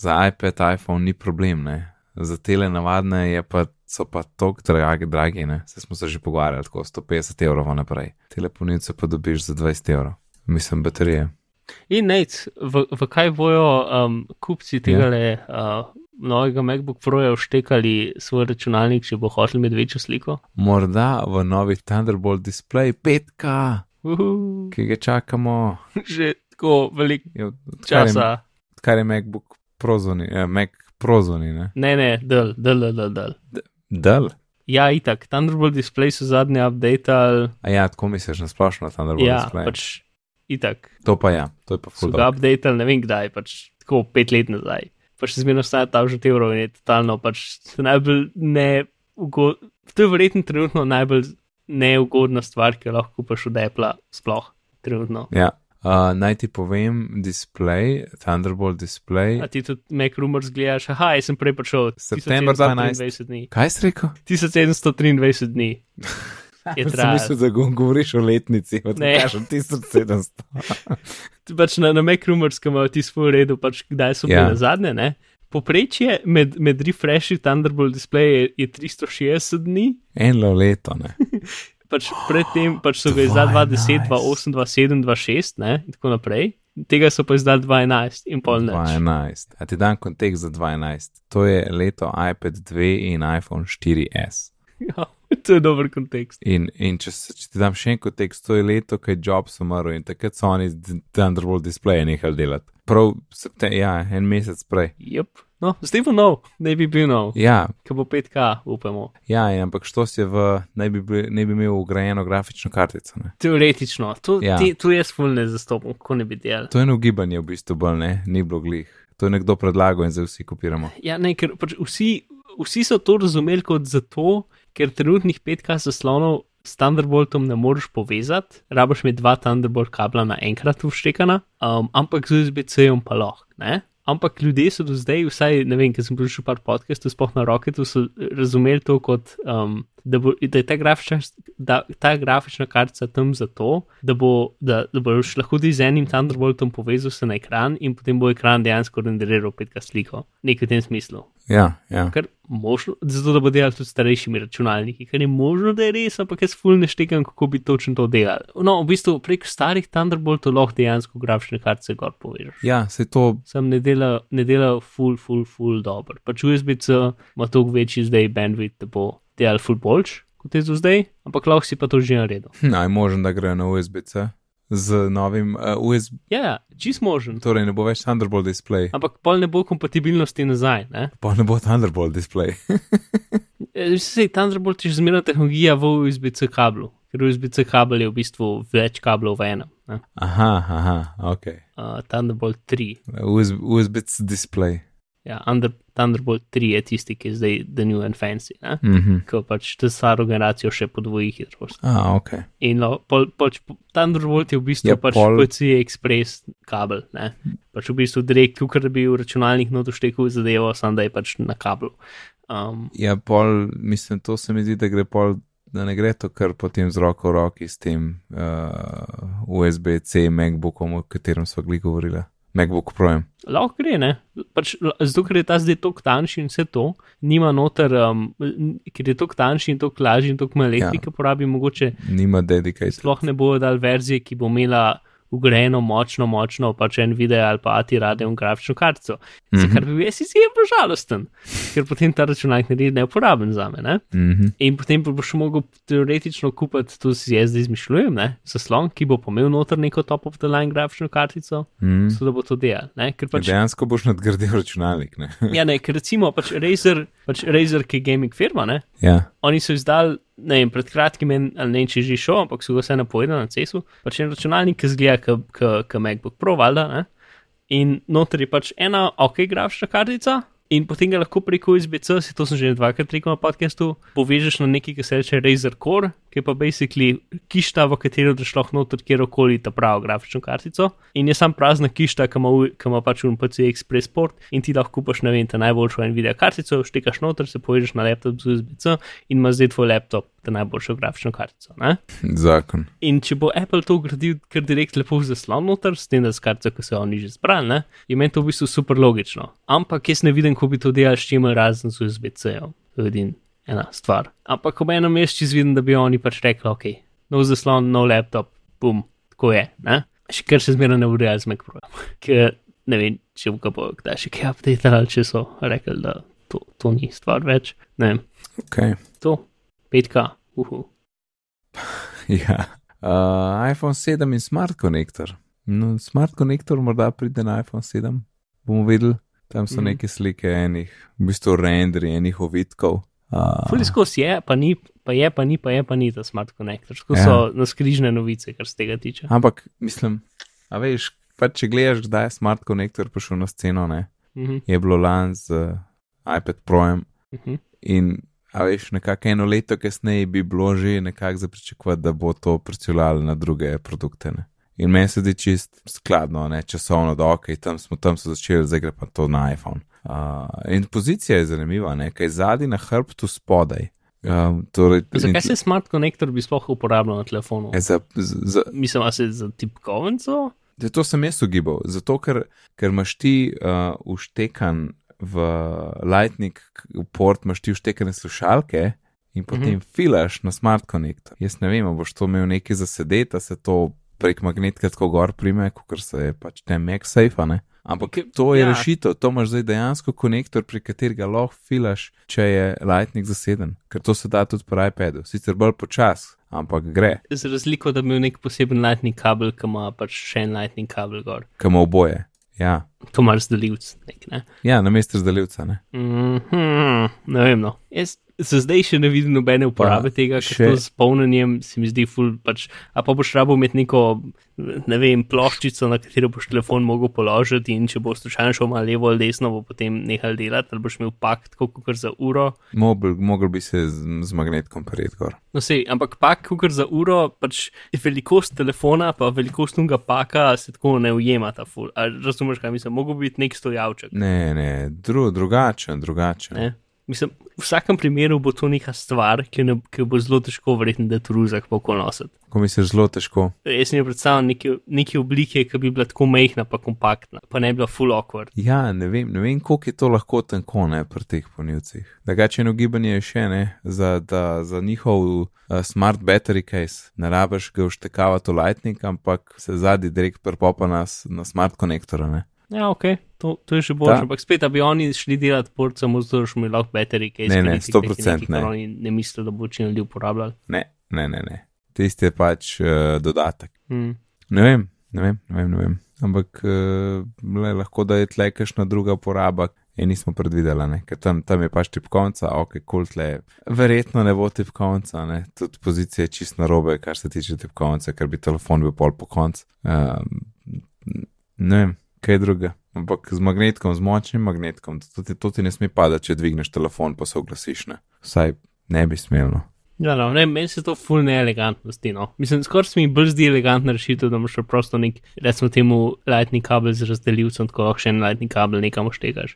za iPad, iPhone ni problem, ne. Za tele navadne je pa, so pa tako dragi, dragi, ne. Se smo se že pogovarjali, tako 150 evrov naprej. Telefonilce pa dobiš za 20 evrov. Mislim, baterije. In nec, v, v kaj bojo um, kupci tega le uh, novega MacBook Proja vštekali svoj računalnik, če bo hotel imeti večjo sliko? Morda v novi Thunderbolt display 5K, Uhu, ki ga čakamo. že tako veliko je, časa. odkar je MacBook prozoni, eh, Mac prozoni, ne. Ne, ne, del, del, del, del. del. Ja, itak, Thunderbolt display so zadnje updateali. A ja, tako misliš na splošno Thunderbolt Ja, display. pač itak. To pa ja, to je pa ful. ga updateali, ne vem kdaj, pač tako pet let nazaj. Pač se zmerno staja ta že evrov in je totalno pač najbolj ne ugodno. To je verjetno trenutno najbolj neugodna stvar, ki jo lahko kupaš od Apple, sploh trenutno. Ja. Uh, naj ti povem, display, Thunderbolt display. A ti tudi Mac Rumors gledaš, aha, jaz sem prej prišel. September 1723 dni. Kaj si rekel? 1723 dni. Je Sem trajalo. mislil, da go- govoriš o letnici, od Ne. kažem 1700. pač na, na Mac Rumors, ki imajo ti svoj redu, pač kdaj so bili Ja. ja. na zadnje. Ne? Poprečje med, med refreshi Thunderbolt display je, je 360 dni, Eno leto, ne. pač predtem pač so ga izdali 2010, 2008, 2007, 2006 ne? in tako naprej. Tega so pa izdali 2011 in pol noč. 2011. A ti dam kontekst za 2011. To je leto iPad 2 in iPhone 4S. Ja, to je dober kontekst. In, in če, se, če ti dam še en kontekst, to je leto, ko je Jobs umrl in takrat so oni Thunderbolt display nehali delati. Prav, septem, ja, en mesec prej. Yep. No, zdaj bo nov, ne bi bil nov, Ja, ki bo 5K, upamo. ja in ampak što si je v, naj bi, bil- naj bi imel ugrajeno grafično kartico. Ne? Teoretično, to, Ja. ja. te, to jaz ful ne zastopam, kako ne bi delal. To je eno gibanje v bistvu bolj, ne, ni bilo glih. To je nekdo predlagal in zdaj vsi kopiramo. Ja, ne, ker pač vsi, vsi so to razumeli kot zato, ker trenutnih 5K zaslonov s Thunderboltom ne moreš povezati, rabiš imeti dva Thunderbolt kabla naenkrat vštekana, um, ampak z USB-C-jem pa lahko. ne. Ampak ljudje so do zdaj, vsaj ne vem, ker sem prišel par podcastov, sploh na Rocketu, so razumeli to kot, um, da, bo, da je ta grafična, da, ta grafična kartica tam zato, da, bo, da, da boš lahko z enim Thunderboltom povezal se na ekran in potem bo ekran dejansko renderiral 5K sliko. Nekaj v tem smislu. Ja, ja. Kar možno, zato da bo delal tudi s starejšimi računalniki, kar je možno, da je res, ampak jaz ful ne štekam, kako bi točno to delal. No, v bistvu prek starih Thunderboltov lahko dejansko grafične kartice gor povežeš. ja se to, Sam ne dela, ne dela ful, ful, ful dobro. Pač USB-C ima toliko večji zdaj bandwidth, da bo delal ful boljš kot je do zdaj, ampak lahko si pa to že naredil. naj možen, da grejo na USB-C z novim uh, USB, Ja, ja, čist možen. torej ne bo več Thunderbolt display, Ampak pol ne bo kompatibilnosti nazaj. Ne? pa ne bo Thunderbolt display. Eh, Sej Thunderbolt je že zmerna tehnologija v USB-C kablu, ker USB-C kabel je v bistvu več kablov v enem. Ne? aha, aha, ok. Uh, Thunderbolt 3. USB, USB-C display. Ja, Under, Thunderbolt 3 je tisti, ki je zdaj the new and fancy, ne? Mhm. ko pač ta staro generacijo še podvoji hitrost. Ah, ok. In lo, pol, pač, Thunderbolt je v bistvu Ja, pač pol... PC Express kabel, ne? pač v bistvu direkt, kot da bi v računalnik notoštekel zadevo, samo da je pač na kablu. Um, Ja, pol, mislim, to se mi zdi, da gre pol, da ne gre to kar potem z roko v roki s tem uh, USB-C MacBookom, o katerem smo gli govorili. MacBook Pro. lahko gre, ne? Pač, zato, ker je ta zdaj tako tanjši in vse to, nima noter, um, ker je tako tanjši in tako lažji in tako malo elektrike ja. porabi, mogoče Nima dedicated. sploh ne bojo dal verzije, ki bo imela ugrajeno močno, močno, pač en video ali pa ati radio in grafično kartico. Mm. -hmm. Kar bi bil jaz izjemno žalosten, ker potem ta računalnik naredi neuporaben za me. Ne? Mhm. In potem boš mogel teoretično kupiti, to si jaz zdaj izmišljujem, ne? zaslon, ki bo pomel noter neko top of the line grafično kartico, Mhm. zato da bo to delal. ne. Ker pač, Dejansko boš nadgradil računalnik. Ne? ja, ne, ker recimo pač Razer, pač Razer, ki je gaming firma, ne? ja. Oni so izdali, ne vem, pred kratkim, en, ali ne vem, če že šel, ampak so ga vse napovedali na cesu. Pač en računalnik, ki zgleda kot MacBook Pro, valjda. Ne? In noter je pač ena ok grafična kartica. In potem ga lahko preko USB-C, se to sem že dvakrat rekel na podkastu, povežeš na nekaj, ki se reče Razer Core, ki je pa basically kišta, v katero daš lahko noter kjerkoli ta pravo grafično kartico. In je sam prazna kišta, ki ima, v- ki ima pač un PC Express port in ti lahko kupaš, ne vem, ta najboljšo Nvidia kartico, štekaš noter, se povežeš na laptop z USB-C in imaš zdaj tvoj laptop, ta najboljšo grafično kartico. Ne? Zakon. In če bo Apple to gradil kar direkt lepo v zaslon noter, s tem, da s kartico, ki so jo oni že zbrali, ne, je meni to v bistvu super logično. Ampak jaz ne vidim, kako bi to delali s čimer razen z USB-C-jem. Ena stvar. Ampak ob enem mestu vidim, da bi oni pač rekli, ok, nov zaslon, nov laptop, bum, tako je. Ne? Še kar še zmeraj ne ureja z Mac Pro. Ker ne vem, če bo ga bo kdaj še kaj update ali če so rekli, da to, to ni stvar več. Ne vem, Okay. to, 5K, uhu. Ja. Uh, iPhone 7 in Smart Connector. No, Smart Connector morda pride na iPhone 7, bomo videli. Tam so mm. neke slike enih, v bistvu renderi enih ovitkov. Uh, Fuli skozi je, pa ni, pa je, pa ni, pa je, pa ni ta smart connector. Tako Ja. so naskrižne novice, kar se tega tiče. ampak mislim, a veš, pa če gledaš, kdaj je Smart Connector prišel na sceno, ne, Mhm, je bilo lani z uh, iPad Projem mhm. in a veš, nekako eno leto kasneje bi bilo že nekako za pričakovati, da bo to pricilalo na druge produkte. Ne. In meni se zdi čist skladno, ne, časovno, da ok, tam smo tam so začeli, zdaj gre pa to na iPhone. Uh, in pozicija je zanimiva, ne, kaj zadnji na hrbtu spodaj. Um, torej, Zakaj se smart connector bi sploh uporabljal na telefonu? je za, za, Mislim, a se za tipkovnico? Ja, to sem jaz ugibal, zato ker, ker imaš ti uh, uštekan v Lightning port, imaš ti uštekane slušalke in potem mm -hmm. filaš na Smart Connect. Jaz ne vem, boš to imel nekaj za sedeti, a se to prek magnetka tako gor prime, kot se je pač te MagSafe, ne. Ampak to je Ja. rešitev, to imaš zdaj dejansko konektor, prek katerega lahko filaš, če je Lightning zaseden, ker to se da tudi po iPadu, sicer bolj počas, ampak gre, Z razliko, da bi imel nek poseben lightning kabel, ki ima pač še en lightning kabel gor. kam oboje. Ja. to mar zdeljivc. Nek, ne? Ja, na mestu zdaljivca, ne. Mhm, ne vem. No. Jaz za zdaj še ne vidim nobene uporabe Pa tega, še- to z polnjenjem se mi zdi ful. Pač, a pa boš rabo imeti neko, ne vem, ploščico, na katero boš telefon mogel položiti in če bo slučajno šel malo levo ali desno, bo potem nehal delati, ali boš imel pakt, kot za uro. Mogel, mogel bi se z, z magnetkom prijeti gor. No, sej, ampak pak, kot za uro, pač velikost telefona, pa velikost unga paka se tako ne ujemata. Ful. A razumeš, kaj mislim? Mogoče biti nek stojavček. Ne, ne, dru, drugačen, drugačen. Ne? Mislim, v vsakem primeru bo to neka stvar, ki, ne, ki bo zelo težko, verjetno, da tu ruzak pokol nositi. Ko misliš zelo težko. Jaz si ne predstavljam neke, neke oblike, ki bi bila tako majhna, pa kompaktna, pa ne bi bila full awkward. Ja, ne vem, ne vem, koliko je to lahko tenko ne pri teh ponivcih. Drugačeno gibanje je še ne, za, da, za njihov uh, smart battery case ne rabiš ga vštekavati v lightning, ampak se zadnji direkt prepopa na, s- na smart konektora. Ne? Ja, ok, to, to je še bolje. Ampak spet, da bi oni šli delati port samo zato, da smo imeli lahko battery case. Ne, ki ne, teh 100% nekih, ne. kar Oni ne mislijo, da bo večina ljudi uporabljali. Ne, ne, ne. ne. Tisti je pač uh, dodatek. Hmm. Ne vem, ne vem, ne vem. Ne vem. Ampak uh, le, lahko da je tle kakšna druga poraba. In nismo predvideli, ne? ker tam, tam je pač tipkovnica, ok, kul tle. Verjetno ne bo tipkovnica, ne? tudi pozicija je čist narobe, kar se tiče tipkovnice, ker bi telefon bil pol po koncu. Um, ne vem, kaj druga. Ampak z magnetkom, z močnim magnetkom, to ti, to ti ne sme padati, če dvigneš telefon, pa se oglasiš. Ne? Vsaj ne bi smelo. Ja, no, ne, meni se to ful neelegantno zdi. No. Mislim, skoraj se mi bolj zdi elegantna rešitev, da imaš preprosto nek, recimo temu, lightning kabel z razdeljivcem, tako lahko še en lightning kabel nekam štekaš.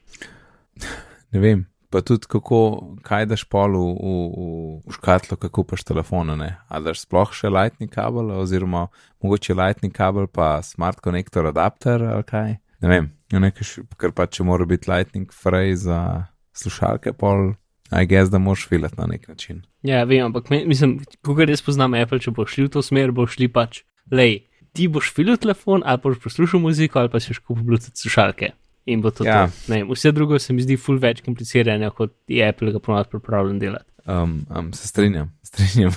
Ne vem, pa tudi kako, kaj daš pol v, v, v, škatlo, kako paš telefona, ne? A daš sploh še lightning kabel, oziroma mogoče lightning kabel pa smart connector adapter ali kaj? Ne vem, nekaj, ker pa če mora biti lightning fraj za slušalke, pol, I guess, da moraš filati na nek način. Ja, vem, ampak me, mislim, ko res poznam Apple, če boš šli v to smer, boš šli pač, lej, ti boš filil telefon ali boš poslušal muziko ali pa si šel kupiti Bluetooth slušalke. In bo to, Ja. to. Ne, vse drugo se mi zdi ful več komplicirano, kot je Apple ga ponovadi pripravljen delati. Um, um, se strinjam, strinjam.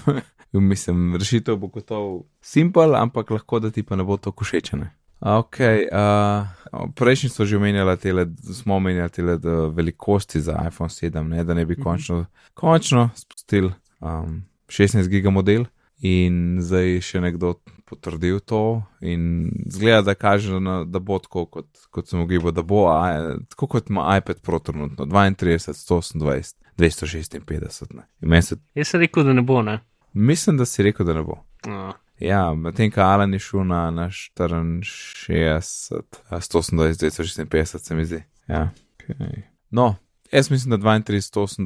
Mislim, rešitev bo gotovo simpel, ampak lahko da ti pa ne bo to košečene. Ok, uh, prejšnji so že omenjali tele, smo omenjali tele da velikosti za iPhone 7, ne, da ne bi končno, končno spustili um, 16 giga model in zdaj še nekdo potrdil to in zgleda, da kaže, na, da bo tako, kot, kot sem ugibal, da bo, a, tako kot ima iPad Pro trenutno, 32, 128, 256. Ne. In meni se, Jaz sem rekel, da ne bo, ne. mislim, da si rekel, da ne bo. Uh, Ja, medtem ko Alan je šel na, na 64, a 128, 256, se mi zdi. Ja, okay. No, jaz mislim, da 32, 128,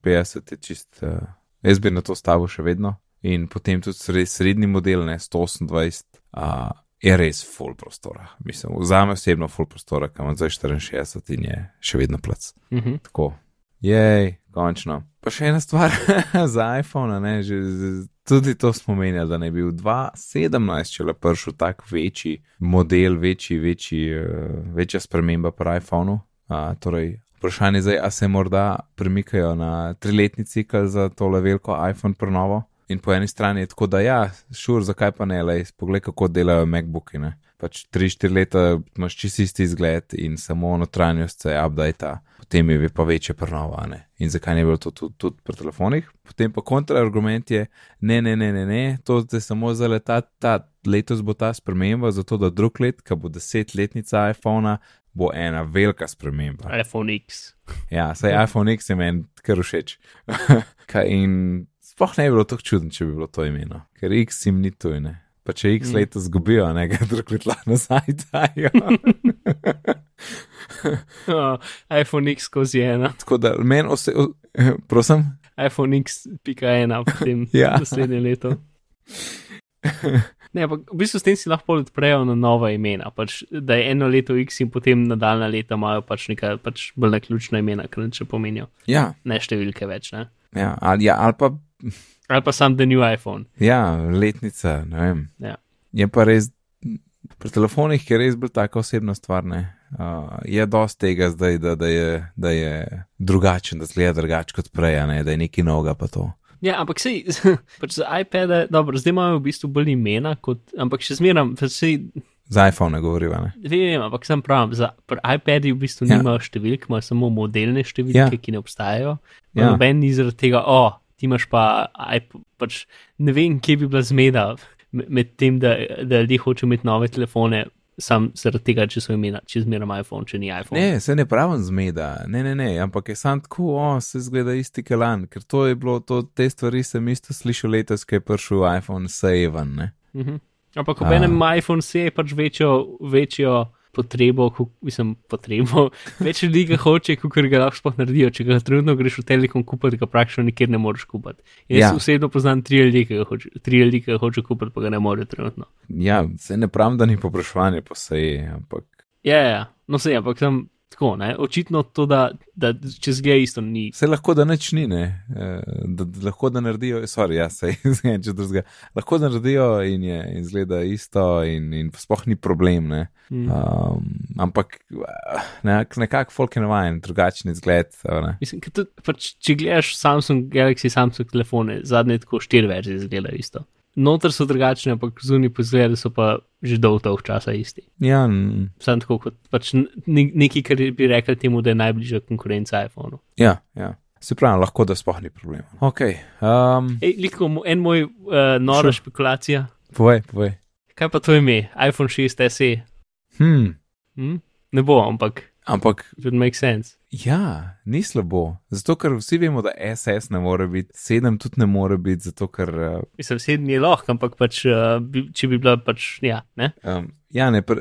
256 je čist. Uh, jaz bi na to stavil še vedno. In potem tudi sred, srednji model, ne 128, uh, je res full prostora. Mislim, vzame osebno full prostora, kam imam zdaj 64 in je še vedno plac. uh -huh. Tako, jej, končno. Pa še ena stvar za iPhone, a ne, že, tudi to smo menjali, da ne bi bil 2017, če le prišel tak večji model, večji, večji, uh, večja sprememba pri iPhonu. Uh, torej, vprašanje je zdaj, a se morda premikajo na triletni cikl za tole veliko iPhone prenovo. In po eni strani je tako, da ja, šur, zakaj pa ne, le, poglej, kako delajo MacBooki. Ne? Pač 3-4 leta imaš čist isti izgled in samo notranjost se updata, potem je pa večja prenova. Ne? In zakaj ne bi bilo to tudi, tudi pri telefonih? Potem pa kontraargument je, ne, ne, ne, ne, ne to je samo za leta, ta letos bo ta sprememba, zato da drug let, ko bo desetletnica iPhona, bo ena velika sprememba. iPhone X. Ja, saj iPhone X je meni kar všeč. In sploh ne bi bilo tako čudno, če bi bilo to imeno, ker X jim ni tujne. Pa če X letos zgubijo, ne ga drug let nazaj dajo. Uh, iPhone X skozi ena. Tako da meni ose, o, prosim. iPhone X pika ena potem Ja. naslednje leto. Ne, ampak v bistvu s tem si lahko odprejo na nova imena. Pač, da je eno leto X in potem nadaljna leta imajo pač neka pač bolj naključna imena, ker če pomenijo. Ja, Ne številke več. Ne? ja, ali, ja, ali pa Ali pa sam The New iPhone. ja, letnica, ne vem. Ja. Je pa res, pri telefonih je res bolj taka osebna stvar. Ne? Uh, je dosti tega zdaj, da, da, je, da je drugačen, da zgleda drugače kot prej, a ne? da je neki noga pa to. Ja, ampak sej, pač za iPad, dobro, zdaj imajo v bistvu bolj imena, kot, ampak še zmeram, sej, Za iPhone govoriva, ne? Vem, ampak sem prav, za pri iPadu v bistvu Ja. nimajo številk, imajo samo modelne številke, Ja. ki ne obstajajo. Ja. Noben ni zaradi tega, o, ti imaš pa iPod, pač ne vem, kje bi bila zmeda med, tem, da, da ljudje hočejo imeti nove telefone, sam zaradi tega, če so imeli, če zmeraj iPhone, če ni iPhone. Ne, se ne pravim zmeda, ne, ne, ne, ampak je sam tako, o, se zgleda isti kalan, ker to je bilo, to, te stvari sem isto slišal letos, ko je prišel iPhone 7, ne. Mhm. Ampak ob enem iPhone se je pač večjo, večjo potrebo, kuk- mislim, potrebo, več ljudi ga hoče, kot ga lahko sploh naredijo. Če ga trenutno greš v Telekom kupiti, ga praktično nikjer ne moreš kupiti. Jaz Ja. ja. osebno poznam tri ljudi, ki ga hoče- ki kupiti, pa ga ne morejo trenutno. Ja, se ne pravim, da ni popraševanje po seji, ampak Ja, ja, no se, ampak sem tako, ne, očitno to, da, da če zgleda isto, ni. se lahko da nič ni, ne, Eh, da, da lahko da naredijo, sorry, ja, se če drugega, lahko da naredijo in je, in zgleda isto in, in sploh ni problem, ne. Mm. Um, ampak nek, nekako folk je navajen, drugačen izgled. Mislim, tudi, pač, če gledaš Samsung Galaxy, Samsung telefone, zadnje tako štiri verzije izgledajo isto. Noter so drugačne, ampak zunaj po zgledu so pa že dolgo dolg časa isti. Ja, Sam tako kot pač nekaj, kar bi rekel temu, da je najbližja konkurenca iPhonu. ja, ja. Se pravi, lahko da sploh ni problema. Ok, um, Ej, liko, en moj uh, nora Sure. špekulacija. povej, povej. Kaj pa to ime? iPhone 6 SE? Hmm, Hm? Ne bo, ampak ampak it would make sense. Ja, ni slabo. Zato, ker vsi vemo, da SS ne more biti, 7 tudi ne more biti, zato ker. Uh, Mislim, sedem je lahko, ampak pač, uh, bi, če bi bila pač, ja, ne? um, ja, ne, pr,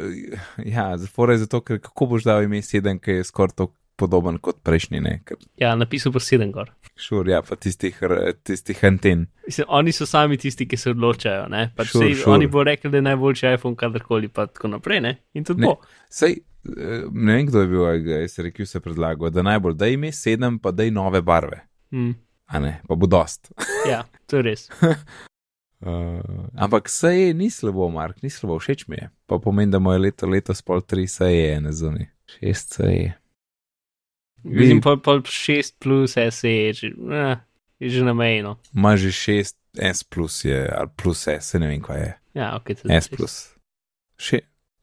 ja, zafora je zato, ker kako boš dal ime 7, ki je skoraj tako podoben kot prejšnji, ne, ker Ja, napisal pa sedem gor. šur, ja, pa tistih, tistih anten. Mislim, oni so sami tisti, ki se odločajo. Pač Sure, sej, sure. Oni bo rekli, da je najboljši iPhone kadarkoli, pa tako naprej. Ne? In tudi Ne. bo. Sej, ne vem, kdo je bil, a ga je se rekel, se predlagal, da najbolj da ime 7, pa da je nove barve, Mm, a ne, pa bo dost. ja, to je res. Uh, ampak sej ni slabo, Mark, ni slabo, všeč mi je. Pa pomeni, da moje leto, letos pol tri seje, ne zunaj. Šest seje. Vidim pa, pa 6 plus SE je že, eh, je že na meji. No. Ima že 6 S plus je, ali plus S, se ne vem, kaj je. Ja, ok, to je S plus. Še,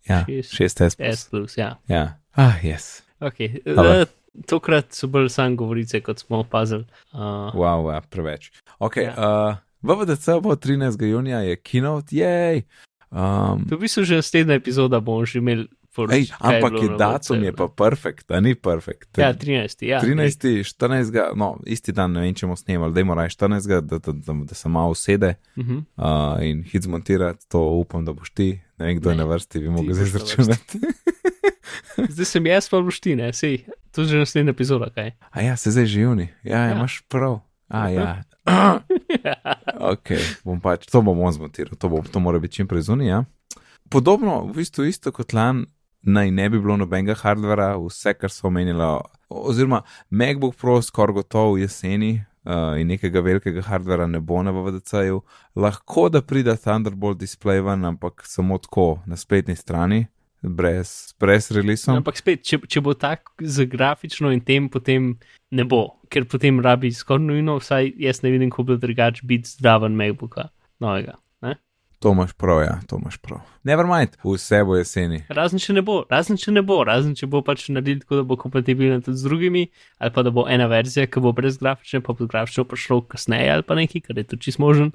ja, Šest. 6 S plus. Ja. Ja. Ah, yes. Okay. Dobro. Uh, tokrat so bolj sam govorice, kot smo opazili. Uh, Wow, ja, preveč. Ok, Ja. ja. uh, VVDC bo 13. junija je keynote, jej. Um, to v bistvu že naslednja epizoda bomo že imeli. Ej, ampak je na datum je pa perfekt, a ni perfekt. Ja, 13. Ja, 13. 14. no, isti dan, ne vem, če bomo snemali, da je moraj 14. Da, da, da, da se malo usede Uh -huh. uh, in hit zmontirati, to upam, da boš ti. Ne vem, kdo je Ne, na vrsti, bi mogel boš zdaj na izračunati. Zdaj sem jaz pa vlošti, ne, sej. To je že naslednja epizoda, kaj. A ja, se zdaj že juni. Ja, ja, Ja. imaš prav. A ja. ok, bom pač, to bom on zmontiral, to, bo, to mora biti čim prej zunaj. Ja. Podobno, v bistvu isto kot lan, naj ne bi bilo nobenega hardvera, vse, kar so omenili, oziroma MacBook Pro skoraj gotov v jeseni. Uh, in nekega velikega hardvera ne bo na VDC-ju, lahko da pride Thunderbolt display ven, ampak samo tako na spletni strani, brez, brez releasom. Ampak spet, če, če bo tako za grafično in tem, potem ne bo, ker potem rabi skoraj nujno, vsaj jaz ne vidim, kako bi drugače biti zdraven MacBooka novega. To imaš prav, ja, to imaš prav. Never mind, vse bo jeseni. Razen če ne bo, razen če ne bo, razen če bo pač naredil tako, da bo kompatibilen tudi z drugimi, ali pa da bo ena verzija, ki bo brez grafične, pa bo grafično prišlo kasneje ali pa nekaj, kar je tudi čist možen,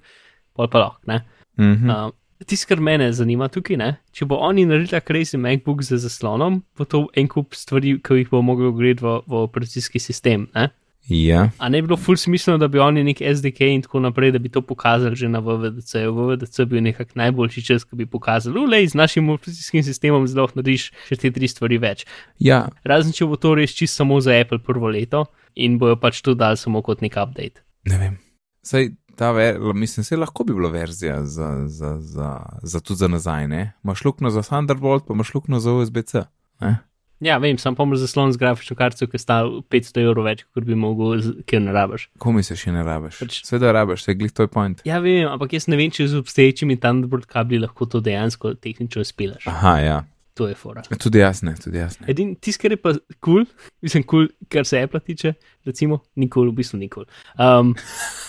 pol pa lahko. ne. Mhm. Uh, Tisto, kar mene zanima tukaj, ne? če bo oni naredili crazy MacBook z zaslonom, bo to en kup stvari, ki jih bo mogel gledati v, v operacijski sistem. Ne? Ja, A ne bi bilo ful smiselno, da bi oni nek SDK in tako naprej, da bi to pokazali že na VVDC. VVDC bi bil nekak najboljši čas, ki bi pokazali, ulej, z našim operacijskim sistemom lahko narediš še te tri stvari več. ja, Razen če bo to res čisto samo za Apple prvo leto in bojo pač to dali samo kot nek update. ne vem. Sej ta, ver, mislim, se lahko bi bila verzija za, za, za, za tudi za nazaj, ne? Imaš luknjo za Thunderbolt, pa imaš luknjo za USB-C. Ne? Ja, vem, sam pomor zaslon z grafično kartico, ki sta 500 evrov več, kot bi mogel, ker ne rabiš. Komi se še ne rabiš? Pač- Seveda rabiš, se glih to je point. Ja, vem, ampak jaz ne vem, če z obstoječimi Thunderbird kabli lahko to dejansko tehnično spelaš. Aha, ja. To je fora. Tudi jasne, tudi jasne. Edin, tisto, kar je pa kul, cool, mislim, kul, cool, kar se Apple tiče, recimo, ni kul, cool, v bistvu ni kul. Cool. Um,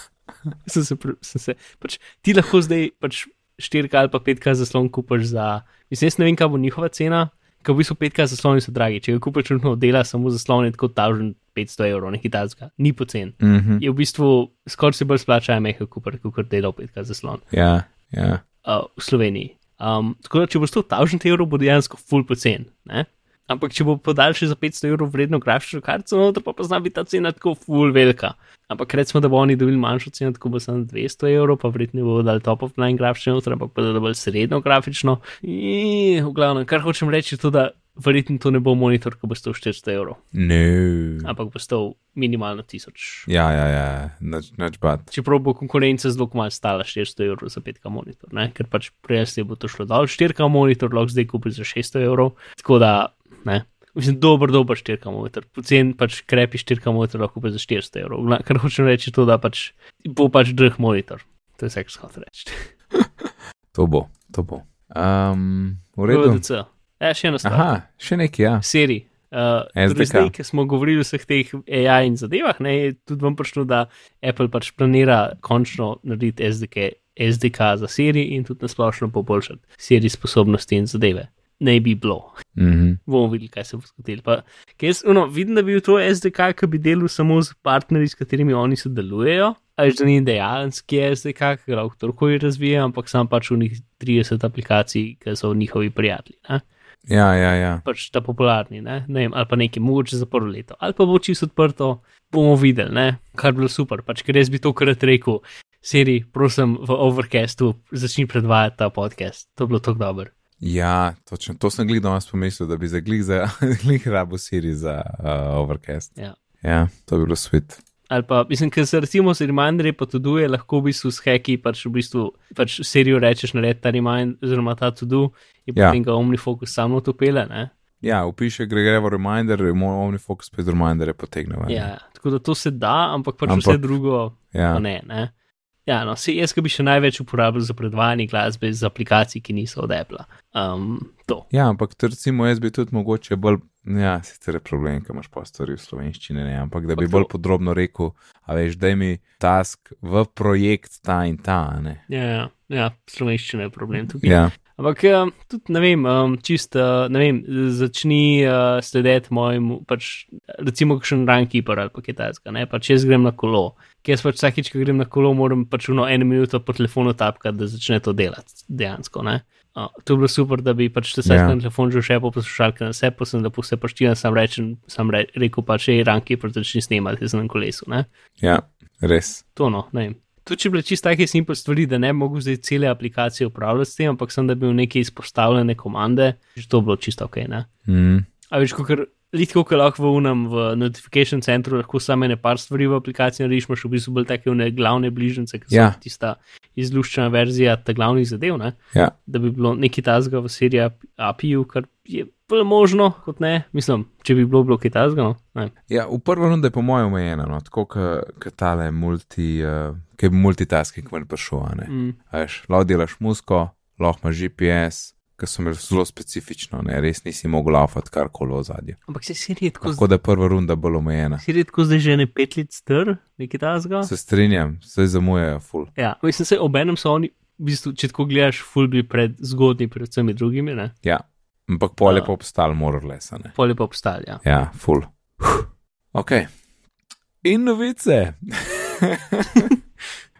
sem se, sem se, pač, ti lahko zdaj pač 4K ali pa 5K zaslon kupiš za, mislim, jaz ne vem, kaj bo njihova cena, ker v bistvu 5K zasloni so dragi. Če ga kupiš trenutno dela samo zaslon, je tako 1500 evrov, nekaj tajskega, ni pocen. Mm -hmm. Je v bistvu skoraj se bolj splača mehko kupiti, kot dela 5K zaslon Ja, ja. uh, v Sloveniji. Um, tako da, če bo 100 1000 evrov, bo dejansko full pocen. Ne? Ampak, če bo podaljši za 500 evrov vredno grafično kartico, noter pa, pa zna biti ta cena tako full velika. Ampak recimo, da bo oni dobili manjšo ceno, tako bo samo 200 evrov, pa vredno bo dal top of line grafično ampak pa da bo bolj srednjo grafično. In, v glavnem, kar hočem reči, to, da verjetno to ne bo monitor, ki bo stal 400 evrov, No. ampak bo stal minimalno 1000. Ja, ja, ja, nič, nič bad. Čeprav bo konkurenca zelo malo stala 400 evrov za 5K monitor, ne? ker pač prej se bo to šlo dol, 4K monitor lahko zdaj kupiš za 600 evrov, tako da, ne, mislim, dober, dober 4K monitor, pocen pač krepi 4K monitor lahko kupiš za 400 evrov, kar hočem reči to, da pač bo pač drh monitor, to je vse, kar hotel reči. To bo, to bo. Um, v redu. VDC. Ja, še ena stvar. Aha, še nekaj, ja. Seri. Uh, torej zdaj, ki smo govorili o vseh teh AI in zadevah, ne, je tudi vam prišlo, da Apple pač planira končno narediti SDK, SDK za Siri in tudi nasplošno poboljšati Siri sposobnosti in zadeve. Ne bi bilo. Mhm. Bomo videli, kaj se bo zgodilo. Pa, jaz, no, vidim, da bi bil to SDK, ki bi delal samo z partnerji, s katerimi oni sodelujejo. A že ni dejanski SDK, ki ga kdorkoli razvija, ampak sam pač v njih 30 aplikacij, ki so njihovi prijatelji. Ne? Ja, ja, ja. pač ta popularni, ne? ne vem, ali pa nekaj mogoče za prvo leto, ali pa bo čisto odprto, bomo videli, ne? kar bi bilo super, pač ker jaz bi to krat rekel, Siri, prosim, v Overcastu začni predvajati ta podcast, to bi bilo tako dobro. Ja, točno. To sem glih danes pomislil, da bi za glih, za, glih rabo Siri za uh, Overcast. Ja. Ja, to bi bilo svet. Ali pa, mislim, ker se recimo z reminderji potuduje, lahko v bistvu s heki pač v bistvu pač serijo rečeš narediti ta remind, oziroma ta to-do in Ja. potem ga OmniFocus samo to pele, ne? Ja, upiše Gregorevo reminder, moj OmniFocus pa iz remindere potegne. Ja, tako da to se da, ampak pač Ampak- vse drugo ja. Ne, ne. Ja, no, se jaz, bi še največ uporabljal za predvajanje glasbe z aplikacij, ki niso od Apple. Um, to. ja, ampak to recimo jaz bi tudi mogoče bolj, ja, sicer je problem, ker imaš pa stvari v slovenščini, ne, ampak da bi Ampak to- bolj podrobno rekel, a veš, daj mi task v projekt ta in ta, ne. Ja, ja, ja slovenščina je problem tukaj. Ja, Ampak um, tudi ne vem, um, čist, uh, ne vem, začni uh, slediti mojemu, pač recimo, kakšen rankeeper ali pa kaj takega, ne, pač jaz grem na kolo. Ker jaz pač vsakič, ko grem na kolo, moram pač uno eno minuto po telefonu tapkati, da začne to delati, dejansko, ne. Uh, to bi bilo super, da bi pač te vsak Ja. yeah. na telefon že še po poslušalke na sebe, sem lepo se paštilan, sam rečem, sam re, rekel pač, hej, rankeeper, začni snemati, jaz sem na kolesu, ne. ja, res. To no, ne vem. Tudi če bi bile čisto take simple stvari, da ne bi mogel zdaj cele aplikacije upravljati s tem, ampak sem da bi bil neke izpostavljene komande, že to bi bilo čisto ok. Ne? Mm. A veš, kot litko, ki lahko v unem v notification centru lahko samo ene par stvari v aplikaciji narediš, imaš v bistvu bolj take one glavne bližnjice, ki so Ja. tista izluščena verzija ta glavnih zadev, ne? Ja, da bi bilo neki tazga v seriji API-ju, kar je bolj možno kot ne. Mislim, če bi bilo, bilo kaj tazga, no. Ne. ja v prvi rundi je po mojem omejeno, no, tako kot tale multi, uh, ki je multitasking ven prišel, ne. Mm. A Veš, lahko delaš musko, lahko imaš GPS, ki so imeli zelo specifično, ne, res nisi mogel laufati karkoli v zadju. Ampak se serije tako Tako da je prva runda bolj omejena. Si redko zdaj že ne pet let str, nekaj tasga? Se strinjam, se zamujajo ful. Ja, mislim, se obenem so oni, v bistvu, če tako gledaš, full bi pred zgodnji, pred vsemi drugimi, ne? Ja, ampak pol je A. pa obstal, moral lesa, ne. Poli pa obstalja. Ja, ful. Ok. In novice.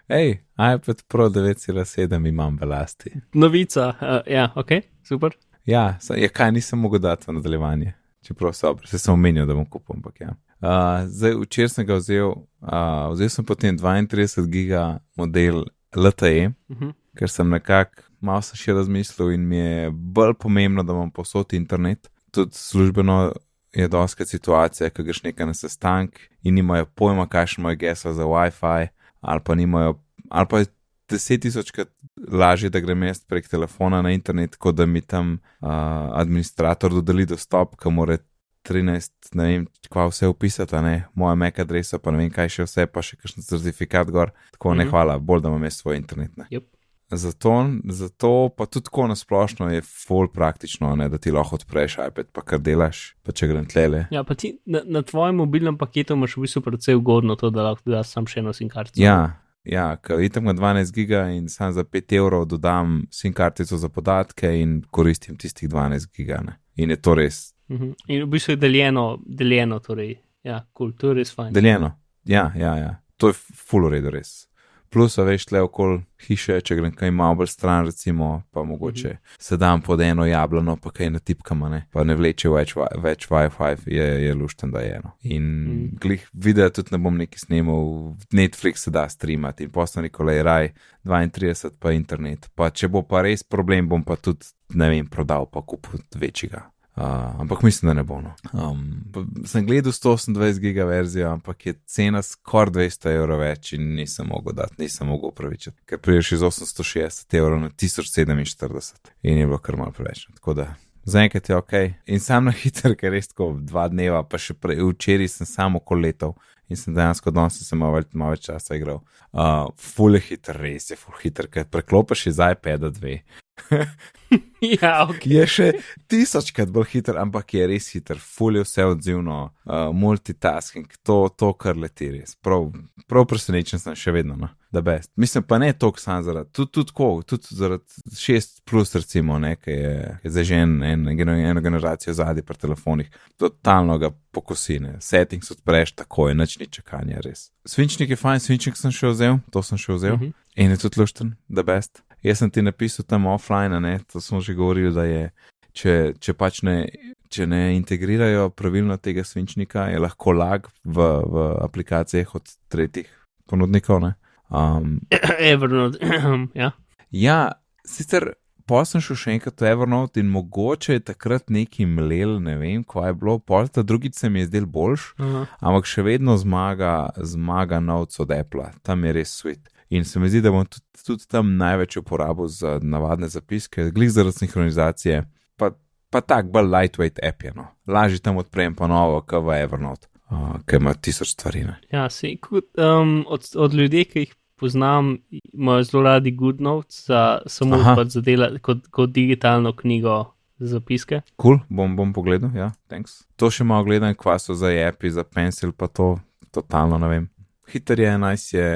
Hej, iPad Pro 9,7 imam v lasti. Novica, uh, ja, ok, super. Ja, sa- ja, kaj nisem mogel dati v nadaljevanje. Čeprav so, se sem omenil, da bom kupil, ampak ja. Uh, zdaj, včeraj sem ga vzel, uh, vzel sem potem 32 giga model LTE, Uh -huh. ker sem nekako malo se še razmislil in mi je bolj pomembno, da imam posod internet. Tudi službeno je doska situacija, ko greš nekaj na sestank in nimajo pojma, kakšno je geslo za WiFi, ali pa nimajo, ali pa je deset tisočkrat lažje, da grem jaz prek telefona na internet, kot da mi tam uh, administrator dodeli dostop, ki mora 13, ne vem, kva vse upisati, ne, moja MAC adresa, pa ne vem, kaj še vse, pa še kakšen certifikat gor, tako ne Mhm. hvala, bolj da imam jaz svoj internet. Ne. Yep. Zato, zato pa tudi tako nasplošno je full praktično, ne, da ti lahko odpreš iPad, pa kar delaš, pa če grem tlele. Ja, pa ti na, na tvojem mobilnem paketu imaš v bistvu precej ugodno to, da lahko daš sam še eno SIM kartico. Ja, Ja, ker itam na 12 giga in sam za 5 evrov dodam SIM kartico za podatke in koristim tistih 12 giga. Ne. In je to res Mhm. In v bistvu je deljeno, deljeno torej. Ja, kul, cool, je res fajn. deljeno. Ja, ja, ja. To je full uredu res. Plus, veš, tle okoli hiše, če grem kaj malo bolj stran, recimo, pa mogoče mm -hmm. se dam pod eno jablano, pa kaj na tipkama, ne, pa ne vleče več, več Wi-Fi, je, je lušten, da je eno. In mm. glih videa tudi ne bom neki snemal, Netflix se da streamati in postani kolej raj 32 pa internet. Pa če bo pa res problem, bom pa tudi, ne vem, prodal pa kupil večjega. Uh, ampak mislim, da ne bo. No. Um, sem gledal 128 giga verzijo, ampak je cena skoraj 200 evrov več in nisem mogel dati, nisem mogel upravičiti, ker priješ iz 860 evrov na 1047 in je bilo kar malo preveč. Tako da zaenkrat je ok. In sam na hiter, ker res tako dva dneva, pa še prej, včeraj sem samo koletov in sem dejansko danes sem malo, več- malo več časa igral. Uh, full je hiter, res je full hiter, ker preklopiš iz iPada 2 ja, ok. ki je še tisočkrat bolj hiter, ampak je res hiter, fulje vse odzivno, uh, multitasking, to, to kar leti res. Prav, prav presenečen sem še vedno, no, da best. Mislim pa ne toliko sam zaradi, tudi, tudi, tako, tudi zaradi 6 plus recimo, ne, ki je, je zdaj že en, en, eno, generacijo zadnji pri telefonih, totalno ga pokosine, settings odpreš takoj, nič ni čakanja, res. Svinčnik je fajn, svinčnik sem še vzel, to sem še vzel. Mhm. In je tudi lušten, da best. Jaz sem ti napisal tam offline, ne, to smo že govorili, da je, če, če pač ne, če ne integrirajo pravilno tega svinčnika, je lahko lag v, v aplikacijah od tretjih ponudnikov. Ne. Um, Evernote, ja. ja, sicer pa sem šel še enkrat v Evernote in mogoče je takrat neki mlel, ne vem, kaj je bilo, pol ta drugič se mi je zdel boljš. Aha. ampak še vedno zmaga, zmaga novc od Apple, tam je res svet. In se mi zdi, da bom tudi, tudi tam največ uporabil za navadne zapiske, glih zaradi sinhronizacije, pa, pa tak bolj lightweight app je. No. Lažje tam odprem pa novo, kot v Evernote, uh, ki ima tisoč stvari. Ne. Ja, si, kot, um, od, od ljudi, ki jih poznam, imajo zelo radi GoodNotes, za, samo pač za dela, kot, kot digitalno knjigo za zapiske. Kul, cool, bom, bom pogledal, ja, thanks. To še malo gledam, kva so za appi, za pencil, pa to totalno ne vem. Hiter je, nice je,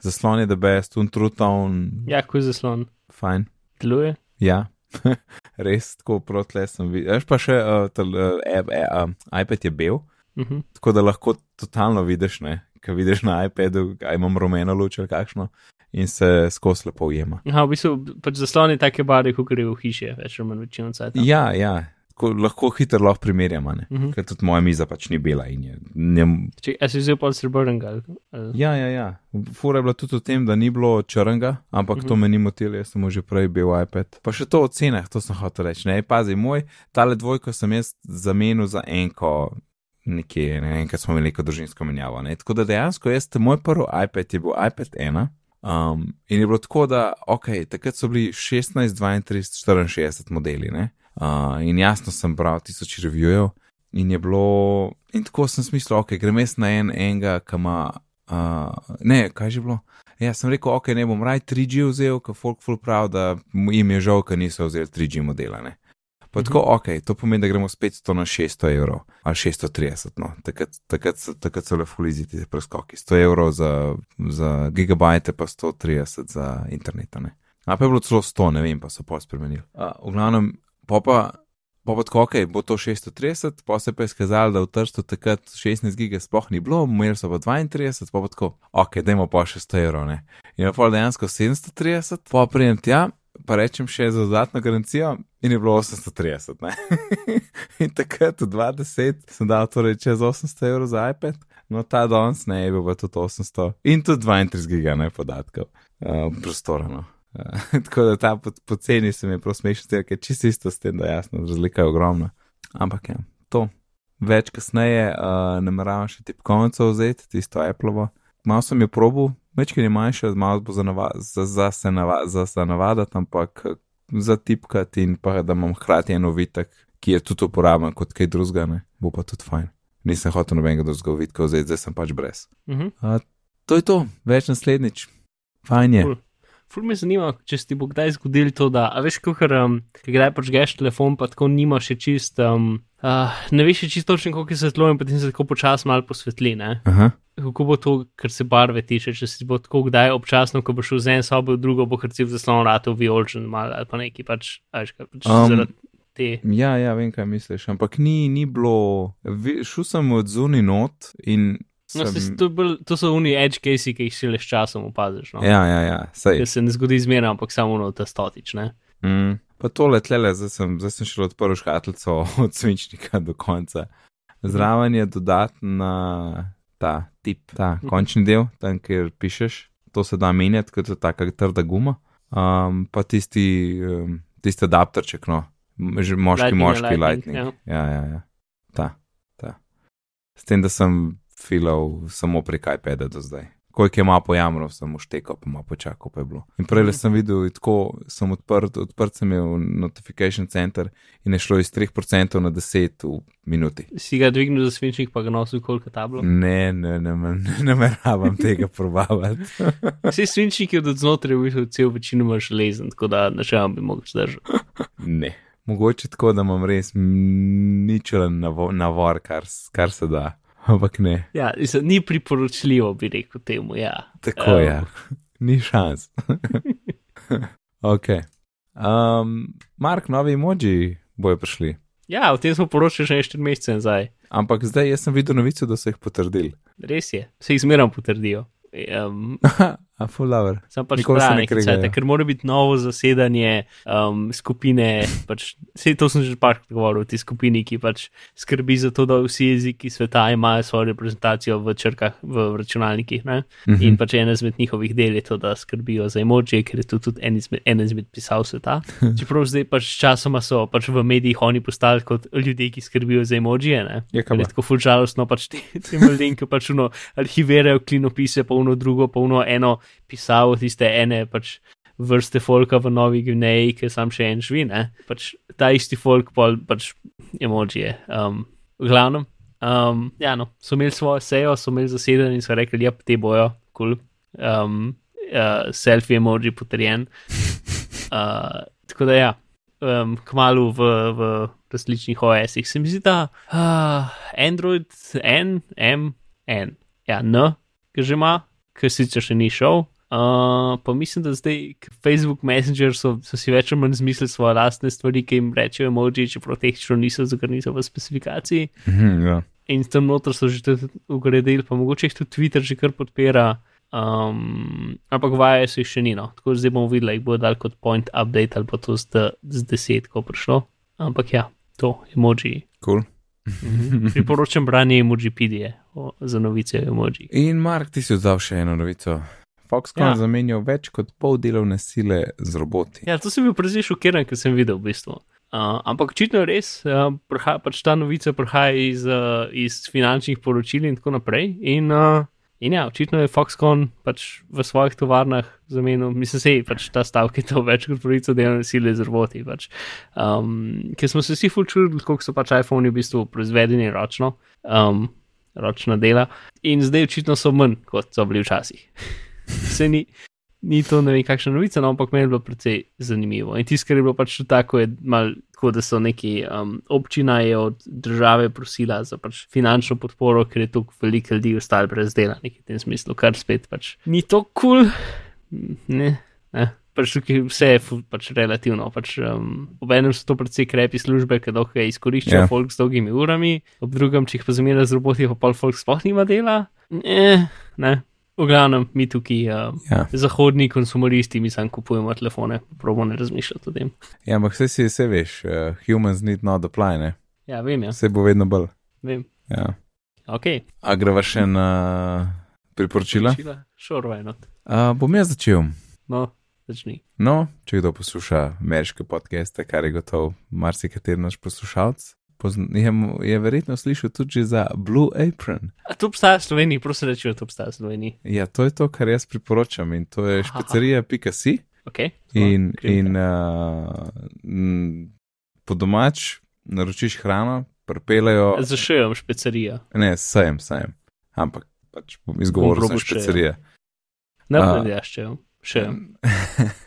zaslon je the best, untruton, Ja, ko je zaslon. fajn. Deluje. Ja, res tako proti sem videl. Veš pa še, uh, tel, uh, e, e, uh, iPad je bil, Mhm. tako da lahko totalno vidiš, ne, kaj vidiš na iPadu, kaj imam rumeno luč ali kakšno in se skozi lepo ujema. Aha, v bistvu pač zaslon je take barve, kot gre v hiše, več ali manj večino cajt. Ja, ja, tako lahko hitro lahko primerjamo, ne, Mhm. ker tudi moja miza pač ni bela in je. Njem, Če si vzel pol srebrnega. ali- ja, ja, ja. Fura je bila tudi v tem, da ni bilo črnga, ampak mm -hmm. to me ni motilo, jaz sem že prej bil iPad. Pa še to o cenah, to sem hotel reči. Ne, pazi, moj, tale dvojko sem jaz zamenil za enko. Nekje, ne vem, kaj smo imeli neko družinsko menjavo. Ne? Tako da dejansko jaz, moj prvi iPad je bil iPad 1 um, in je bilo tako, da ok, takrat so bili 16, 32, 64 modeli. ne. Uh, in jasno sem bral tisoč revijev in je bilo, in tako sem smislil, ok, grem jaz na en, enega, ki ima, uh, ne, kaj že bilo. Ja, sem rekel, ok, ne bom raj 3G vzel, ker folk full prav, da jim je žal, ker niso vzeli 3G modela. Ne. Pa tako, ok, to pomeni, da gremo s 500 na 600 evrov ali 630. No. Takrat, takrat, takrat so le fuliziti te preskoki. 100 evrov za, za gigabajte, pa 130 za internet. a ne. A pa je bilo celo 100, ne vem, pa so pol spremenili. A, v glavnem, pa pa. Pa pa tako, ok, bo to 630, pa se pa je skazalo, da v Trstu takrat 16 giga sploh ni bilo, imeli so pa 32, pa pa tako, ok, dajmo pa še 100 evrov, ne. In je pa dejansko 730, pa prijem tja, pa rečem še za dodatno garancijo in je bilo 830, ne. in takrat v 20 sem dal torej čez 800 evrov za iPad, no ta danes ne, je bil pa tudi 800 in tudi 32 giga, ne, podatkov, uh, prostora, no. Uh, tako da ta po- poceni se mi je prav smešen, ker čisto isto s tem, da jasno, razlika je ogromna. Ampak ja, to. Več kasneje uh, nameravam še tipkovnico vzeti, tisto Apple-ovo. Malo sem jo probil, večkrat je manjša, malo bo za, nava, za, za se nava, za se navadati, ampak eh, za tipkati in pa da imam hkrati en ovitek, ki je tudi uporaben kot kaj drugega, ne, bo pa tudi fajn. Nisem hotel nobenega drugega ovitka vzeti, zdaj sem pač brez. Mhm. Uh, to je to, več naslednjič. Fajn je. Cool. Ful me zanima, če se ti bo kdaj zgodilo to, da, a veš, kako um, kdaj počgeš telefon, pa tako nimaš še čist, um, uh, ne veš čisto točno, koliko je svetlo in potem se tako počasi malo posvetli, ne? Aha. kako bo to, kar se barve tiče, če si bo tako kdaj občasno, ko bo šel z ene sobe v drugo, bo recimo zaslon ratu vijolčen mal ali pa neki pač, ajš, kaj, pač Um, zaradi te. Ja, ja, vem, kaj misliš, ampak ni, ni bilo. Šel sem od zunaj not in. No, sem- se, to, bolj, to so oni edge cases, ki jih šele s časom opaziš. No? Ja, ja, ja, sej. Ker se ne zgodi zmeraj, ampak samo no, ta stotič. Ne? Mm. Pa tole tlele, zdaj sem, zdaj sem šel odprl škatlico od svinčnika do konca. Zraven je dodatna ta tip, ta končni del, tam, kjer pišeš. To se da menjati, kot je taka trda guma. Um, pa tisti, um, tisti adapterček, no, že moški, Lightning, moški lightning, lightning. ja. Ja, ja, ja. Ta, ta. S tem, da sem filal samo prek iPada do zdaj. Koliko je malo pojamro, sem uštekal, pa malo počakal, pa je bilo. In prej sem videl, tako sem odprt, odprt sem imel notification center in je šlo iz 3% na 10 v minuti. Si ga dvignil za svinčnik, pa ga nosil koliko tablo. Ne, ne, ne, ne, ne nameravam tega probavati. Vsi svinčniki od znotraj v bistvu cel večinoma železen, tako da načeloma bi mogel zdržati. Ne. Mogoče tako, da imam res ničelen navo- navor, kar, kar se da. Ampak ne, Ja, mislim, ni priporočljivo, bi rekel temu. Ja. tako Um. Ja. Ni šans. ok. Um, Mark, novi emoji bojo prišli. ja, o tem smo poročali že 4 mesece nazaj. Ampak zdaj jaz sem videl novico, da so jih potrdili. Res je, se jih zmeraj potrdijo. Um, A full lover. Sam pač cajta, ker mora biti novo zasedanje um, skupine, pač, vse to sem že parkrat govoril, ti skupini, ki pač skrbi za to, da vsi jeziki sveta imajo svojo reprezentacijo v črkah, v računalnikih. Ne? Mhm. In pač ena izmed njihovih del je to, da skrbijo za emoji, ker je to tudi en izmed, en izmed pisav sveta. Čeprav zdaj pač časoma so pač v medijih oni postali kot ljudje, ki skrbijo za emoji. Ne? Je kaj je tako ful žalostno, pač te, te malenke pač uno arhivirajo klinopise, pa uno drugo, pa uno eno pisavo tiste ene pač vrste folka v Novi Gvineji, ki sam še en živi, ne. Pač ta isti folk pol pač emojije. Um, v glavnem, um, ja, no, so imeli svojo sejo, so imeli zasedanje in so rekli, ja, te bojo, kul. Cool. Um, uh, selfie emoji potrjen. Uh, tako da ja, um, kmalo v, v različnih OS-ih se mi zdi, da uh, Android N, M, N, ja, N, ki že ima, ki sicer še ni šel. Uh, pa mislim, da zdaj k Facebook Messenger so, so si več ali manj zmislili svoje lastne stvari, ki jim rečejo emoji, čeprav tehnično niso, ker niso v specifikaciji. Mhm, ja. In tam noter so že tudi ugradili, pa mogoče jih tudi Twitter že kar podpira. Um, ampak vaje so jih še ni, no. tako da zdaj bomo videli, jih bo dal kot point update ali pa to z, de, z desetko prišlo. Ampak ja, to emoji. Cool. Priporočam branje emojipedije za novice o emoji. In Mark, ti si oddal še eno novico. Foxconn ja. zamenjal več kot pol delovne sile z roboti. Ja, to sem bil precej šokiran, ker sem videl v bistvu. Uh, ampak očitno je res, uh, prihaja, pač ta novica prihaja iz, uh, iz finančnih poročil in tako naprej. In, uh, in ja, očitno je Foxconn pač v svojih tovarnah zamenil, mislim, sej pač ta stavek je to več kot pravico delovne sile z roboti. Pač. Um, ker smo se vsi fulčuli, koliko so pač iPhone v bistvu proizvedeni ročno, um, ročna dela. In zdaj očitno so manj, kot so bili včasih. Se ni, ni to ne vem kakšna novica, no, ampak meni je bilo precej zanimivo. In tisto, kar je bilo pač tako, je mal, tako, da so neki um, občina je od države prosila za pač finančno podporo, ker je tukaj veliko ljudi ostalo brez dela, nekaj v tem smislu, kar spet pač ni to kul, cool. ne. ne. Pač tukaj vse je pač relativno. Pač, um, ob enem so to predvsej krepi službe, ki dolgo izkoriščajo Ja. yeah. folk z dolgimi urami, ob drugem, če jih pa zmeraj z roboti, pa pol folk sploh nima dela. Ne, ne. V glavnem, mi tukaj, uh, Ja. zahodni konsumeristi, mi sam kupujemo telefone, probujemo ne razmišljati o tem. Ja, ampak vse si vse veš, uh, humans need not apply, ne? Ja, vem, ja, Vse bo vedno bolj. vem. Ja. Ok, A greva še na priporočila? Sure, why not. Uh, bom jaz začel. No, začni. No, če kdo posluša ameriške podcaste, kar je gotovo marsikateri naš poslušalec, pozn- je, je verjetno slišal tudi za Blue Apron. A to obstaja v Sloveniji, prosim reči, da to obstaja v Sloveniji. Ja, to je to, kar jaz priporočam in to je špecerija.si Ok. in, in uh, m, po domač naročiš hrano, prepelejo. Zašujem špecerija. Ne, sajem, sajem. Ampak pač še, ja. špecerija. Ne, A. ne, ja, še. Še.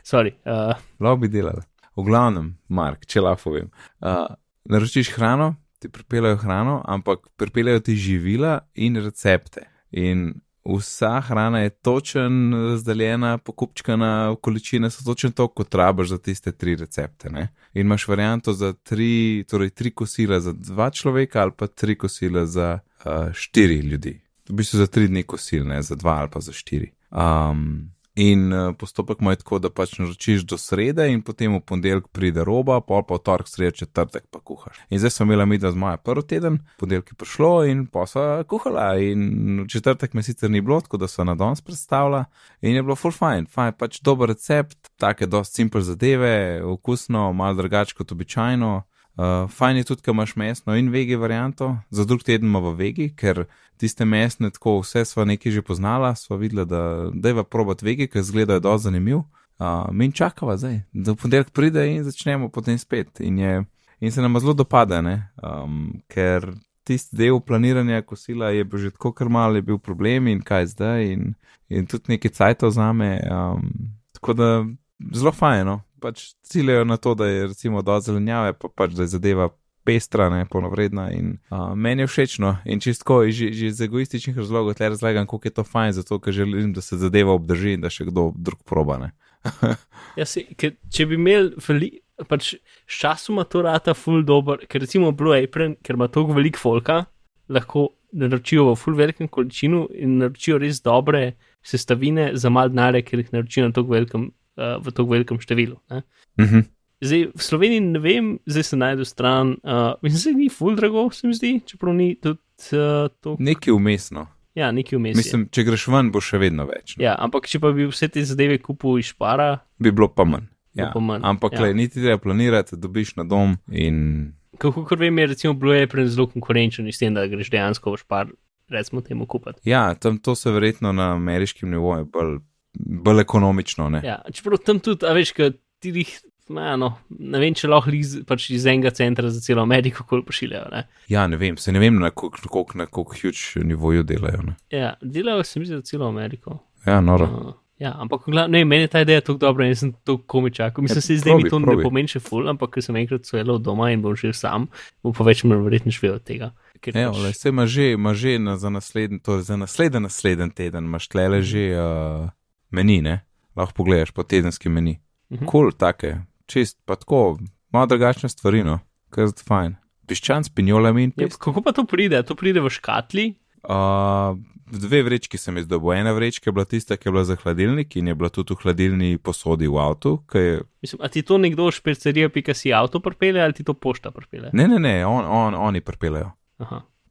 Sorry. Uh, Lahko bi delali. V glavnem, Mark, če lahko povem. Uh, naročiš hrano, ti pripeljejo hrano, ampak pripeljejo ti živila in recepte. In vsa hrana je točen, razdeljena, pokupčkana, količine so točno to, kot rabiš za tiste tri recepte. Ne? In imaš varianto za tri, torej tri kosila za dva človeka ali pa tri kosila za uh, štiri ljudi. V bistvu za tri dni kosil, ne za dva ali pa za štiri. Um, In uh, postopek ima tako, da pač naročiš do srede, in potem v ponedeljek pride roba, pol pa v torek, sreda, četrtek pa kuhaš. In zdaj sem imela mi, da z moja prvi teden, ponedeljek je prišlo in so kuhala. In četrtek me sicer ni bilo, tako da so na danes predstavila in je bilo full fine, fine, pač dober recept, take dost simple zadeve, okusno, malo drugače kot običajno. Uh, fajn je tudi, ker imaš mesno in vegi varianto, za drug teden v vegi, ker tiste mesne, tako vse smo nekaj že poznala, smo videli, da deva probat vegi, ker zgledajo dosti zanimiv. Uh, mi čakava zdaj, da v ponedeljek pride in začnemo potem spet. In, je, in se nam zelo dopade, um, ker tisti del planiranja kosila je bil že tako kar mal, je bil problem in kaj zdaj, in, in tudi nekaj cajtov za me. Um, tako da zelo fajno, pač ciljajo na to, da je recimo do zelenjave, pa pač da je zadeva pestra, ne polnovredna in uh, meni je všečno in čistko, že, že iz egoističnih razlogov tle razlagam, koliko je to fajn, zato ker želim, da se zadeva obdrži in da še kdo drug proba. ja, si, ker, če bi imel veli, pač časoma to rata full dober, ker recimo Blue Apron, ker ima toliko velik folka, lahko naročijo v full velikem količinu in naročijo res dobre sestavine za mal denarja, ker jih naročijo na toliko velikem uh, v tako velikem številu. Uh mhm. -huh. Zdaj, v Sloveniji ne vem, zdaj se najdu stran, uh, mislim, da ni full drago, se mi zdi, čeprav ni tudi uh, to. Nekaj umestno. Ja, nekaj umestno. Mislim, če greš ven, bo še vedno več. No? Ja, ampak če pa bi vse te zadeve kupil iz špara, bi bilo pa manj. Ja. Pa manj. Ampak, ja. le, niti treba planirati, dobiš na dom. In... Kako kar vem, je recimo Blue Apron zelo konkurenčen s tem, da greš dejansko v špar, recimo temu kupiti. Ja, tam to se verjetno na ameriškem nivoju bolj bolj ekonomično. Ne? Ja, čeprav tam tudi, a veš, kaj ti jih. No, ne vem, če lahko iz, pač iz enega centra za celo Ameriko pošiljajo. Ne? Ja, ne vem, se ne vem, na koliko huge nivoju delajo. Ne? Ja, delajo se mi za celo Ameriko. Ja, noro. Uh, ja, ampak ne, meni je ta ideja tako dobra in sem to komičak. Mislim, ja, se zdaj mi to probi. ne pomeni še ful, ampak ker sem enkrat svelo doma in bom že sam, bom pa več verjetno živel od tega. Ja, pač... se ima že, ima že na, za naslednji, torej za naslednji, naslednji teden, imaš tlele že. Uh meni, ne? lahko pogledaš po tedenski meni. Kul, -huh. cool, take, čist, pa tako, malo drugačne stvari, no, kar je fajn. Piščan s pinjolami in pes. Ja, kako pa to pride? To pride v škatli? Uh, dve vrečki sem izdobil. Ena vrečka je bila tista, ki je bila za hladilnik in je bila tudi v hladilni posodi v avtu. Je... Mislim, a ti to nekdo špecerija, pika si avto pripelje ali ti to pošta pripelje? Ne, ne, ne, on, on, oni pripeljejo.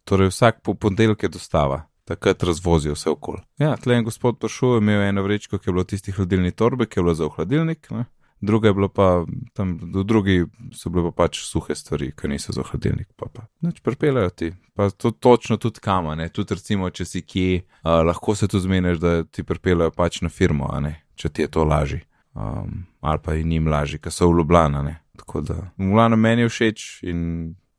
Torej vsak ponedeljek je dostava takrat razvozijo vse okol. Ja, tle je gospod prišel, imel eno vrečko, ki je bilo tisti hladilni torbe, ki je bilo za hladilnik, ne? druga je bilo pa tam, drugi so bile pa pač suhe stvari, ki niso za hladilnik, pa pa. Noč pripeljajo ti, pa to točno tudi kama, ne, tudi recimo, če si kje, uh, lahko se tudi zmeniš, da ti pripeljajo pač na firmo, a ne, če ti je to lažje. Um, ali pa in njim lažje, ker so v Ljubljana, ne. Tako da, v Ljubljana meni je všeč in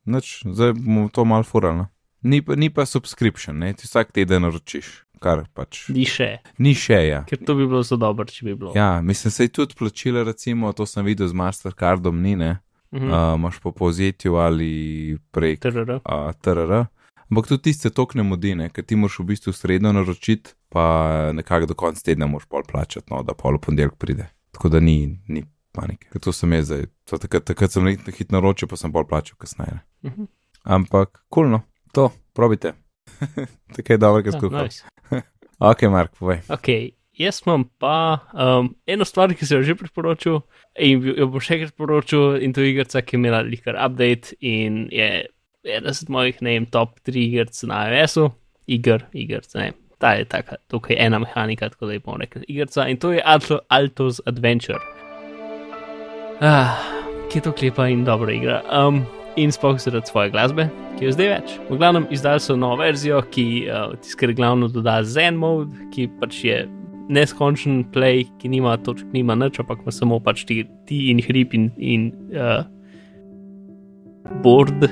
noč, zdaj bomo to mal furali. No. Ni, ni pa subscription, ne? ti vsak teden naročiš, kar pač. Ni še. Ni še, ja. Ker to bi bilo zelo dobro, če bi bilo. Ja, mislim, se je tudi plačila, recimo, to sem videl z Mastercardom, ni ne. Mhm. Uh, Máš po povzetju ali prek TRR. Uh, TRR. Ampak tudi tiste tokne modine, ker ti moraš v bistvu sredno naročiti, pa nekako do konca tedna moraš pol plačati, no, da pol ponedeljek pride. Tako da ni, ni panike. Ker to sem jaz zdaj. Takrat, takrat sem nekaj hitro naročil, pa sem pol plačal kasneje. Mhm. Ampak, kulno. Cool, to, probite. Tako je dobro, kot skuham. Nice. ok, Mark, povej. Okay. Jaz imam pa um, eno stvar, ki sem jo že priporočil in jo bom še enkrat priporočil, in to je igra, ki je imela likar update in je ena od mojih, ne vem, top 3 iger na iOS-u, igr, igr, ne vem, ta je taka, tukaj ena mehanika, tako da je bom rekel, igrca in to je Alto, Alto's Adventure. Ah, ki je to klepa in dobra igra. Um, in spoh zaradi svoje glasbe, ki je zdaj več. V glavnem izdali so novo verzijo, ki uh, tiskar glavno doda Zen mode, ki pač je neskončen play, ki nima točk, nima nič, ampak ima samo pač ti, ti in hrib in, in uh, board.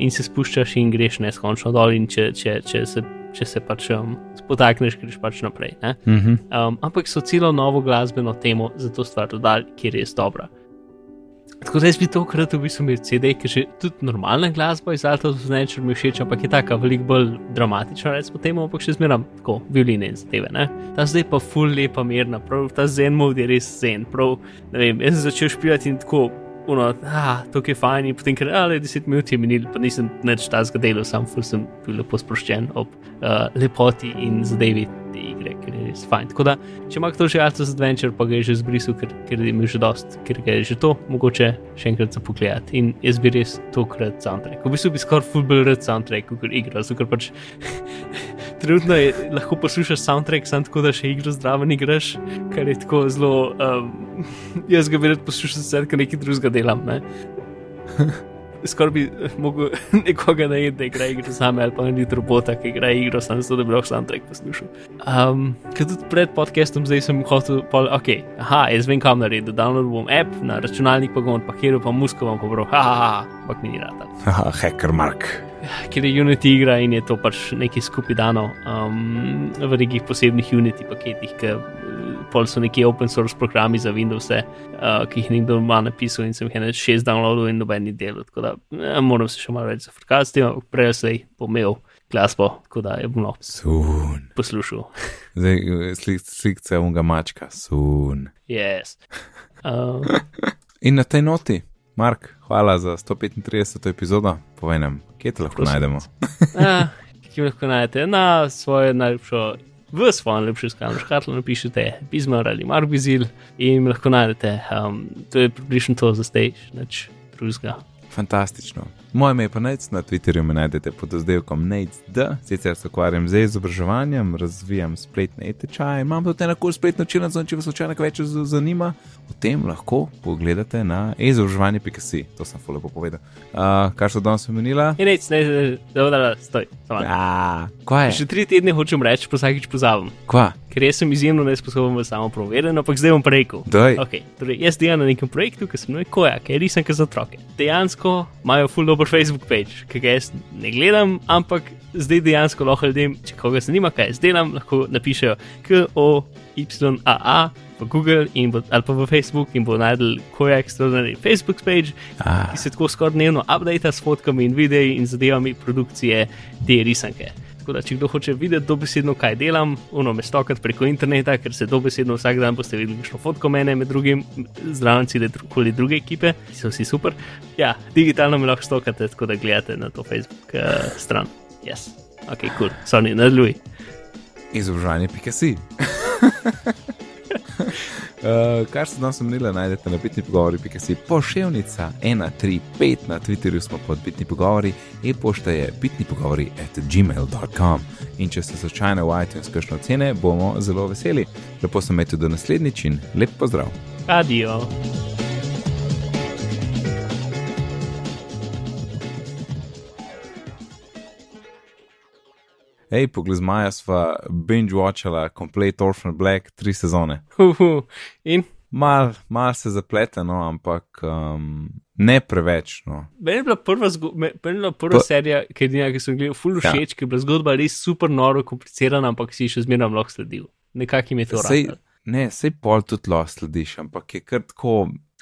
In se spuščaš in greš neskončno dol, in če, če, če, se, če se pač um, spotakneš, greš pač naprej. Mm -hmm. um, ampak so celo novo glasbeno temo za to stvar dodali, ki je res dobra. Tako da jaz bi tokrat v bistvu imel CD, ki že tudi normalna glasba iz Alta Adventure mi všeč, ampak je taka veliko bolj dramatična, recimo temu, ampak še zmeram tako violine in zadeve. Ne? Ta zdaj pa full lepa mirna, prav ta zen mod je res zen, prav, ne vem, jaz sem začel špijati in tako. Uno, ah, to je fajn, in potem, ker ali 10 minut je minil, pa nisem več ta zgodil, sam sem bil lepo sproščen ob uh, lepoti in zadevi te igre, ker je res fajn. Tako da, če ima kdo že Altus Adventure, pa ga je že zbrisal, ker, ker je imel že dost, ker ga je že to, mogoče še enkrat za pogled. In jaz bi res tokrat soundtrack. V bistvu bi skoraj full bil red soundtrack, kot igra, zato ker pač trenutno je, lahko poslušaš soundtrack, samo tako da še igro zdravo igraš, kar je tako zelo. Um, jaz ga bi rad poslušal, ker nekaj drugega delam. Ne? Skoraj bi lahko nekoga najedel, da igra igro same, ali pa ni robota, ki igra igro sam, zato da bi lahko soundtrack poslušal. Um, Ker tudi pred podcastom zdaj sem hotel, pol, ok, aha, jaz vem kam narediti, download bom app na računalnik, pa ga bom pakiral, pa musko bom pobral, haha, ampak mi ni rata. Haha, hacker Mark. Ker je Unity igra in je to pač nekaj skupaj dano um, v nekih posebnih Unity paketih, ki pol so neki open source programi za Windows, uh, ki jih nekdo ima napisal in sem jih ene šest downloadov in noben ni delal. Tako da eh, moram se še malo več zafrkasti, ampak prej slej bom imel glasbo, tako da je bom lahko Sun. poslušal. Zdaj, slik, slikce unga mačka, sun. Yes. Um, In na tej noti, Mark, hvala za 135. epizodo. Povej nam, kje te lahko najdemo. Ah, ki lahko najdete na svojo najljubšo, v svojo najljubšo iskalno škatlo, napišete Bizmar ali Marbizil in lahko najdete. Um, to je približno to za zdaj, nič drugega. Fantastično. Moje ime je pa Nec, na Twitterju me najdete pod oddelkom NECD, sicer se ukvarjam z izobraževanjem, razvijam spletne e-tečaje, imam tudi eno kul spletno čilnico, če vas slučajno več zanima, o tem lahko pogledate na e-izobraževanje.si, to sem fully povedal. Uh, kar so danes omenila? In nec, ne, da, da, da, stoj. Ja, kaj je? Že tri tedne hočem reči, pa vsakič pozabim. Kva? Ker jaz sem izjemno nesposoben v samo proverjen, ampak zdaj bom rekel. Okay, torej jaz delam na nekem projektu, ki se imenuje Koja, ki je risanka za otroke. Dejansko imajo full dober Facebook page, ki ga jaz ne gledam, ampak zdaj dejansko lahko ljudem, če koga zanima, kaj jaz delam, lahko napišejo K-O-Y-A-A v Google bo, ali pa v Facebook in bo najdel Koja Extraordinary Facebook page, Ah, ki se tako skoraj dnevno update s fotkami in videi in zadevami produkcije te risanke. Tako da, če kdo hoče videti dobesedno, kaj delam, uno me stokati preko interneta, ker se dobesedno vsak dan boste videli kakšno fotko mene, med drugim zraven cele drugoli druge ekipe, ki so vsi super. Ja, digitalno me lahko stokate, tako da gledate na to Facebook uh, stran. Yes. Ok, kul, cool. sorry, nadaljuj. izobraževanje.si. Uh, kar se danes omenila, najdete na bitni pogovori.si, pošiljka 135 na Twitterju smo pod bitni pogovori, e-pošta je bitni pogovori at gmail.com. In če ste slučajno v iTunes kakšno ocene, bomo zelo veseli. Lepo se imejte do naslednjič in lep pozdrav. Adijo. Hej, pogled z Maja sva binge-watchala Complete Orphan Black tri sezone. Uhu. In Mal, mal se zapleteno, ampak um, ne preveč. No. Meni je bila prva, zgo- me- meni je bila prva Pa- serija, ki, je edina, ki sem gledal, full Ja. všeč, ja. ki je bila zgodba res super noro, komplicirana, ampak si še zmeraj lahko sledil. Nekako mi je to rado. ne, sej pol tudi lahko slediš, ampak je kar tako,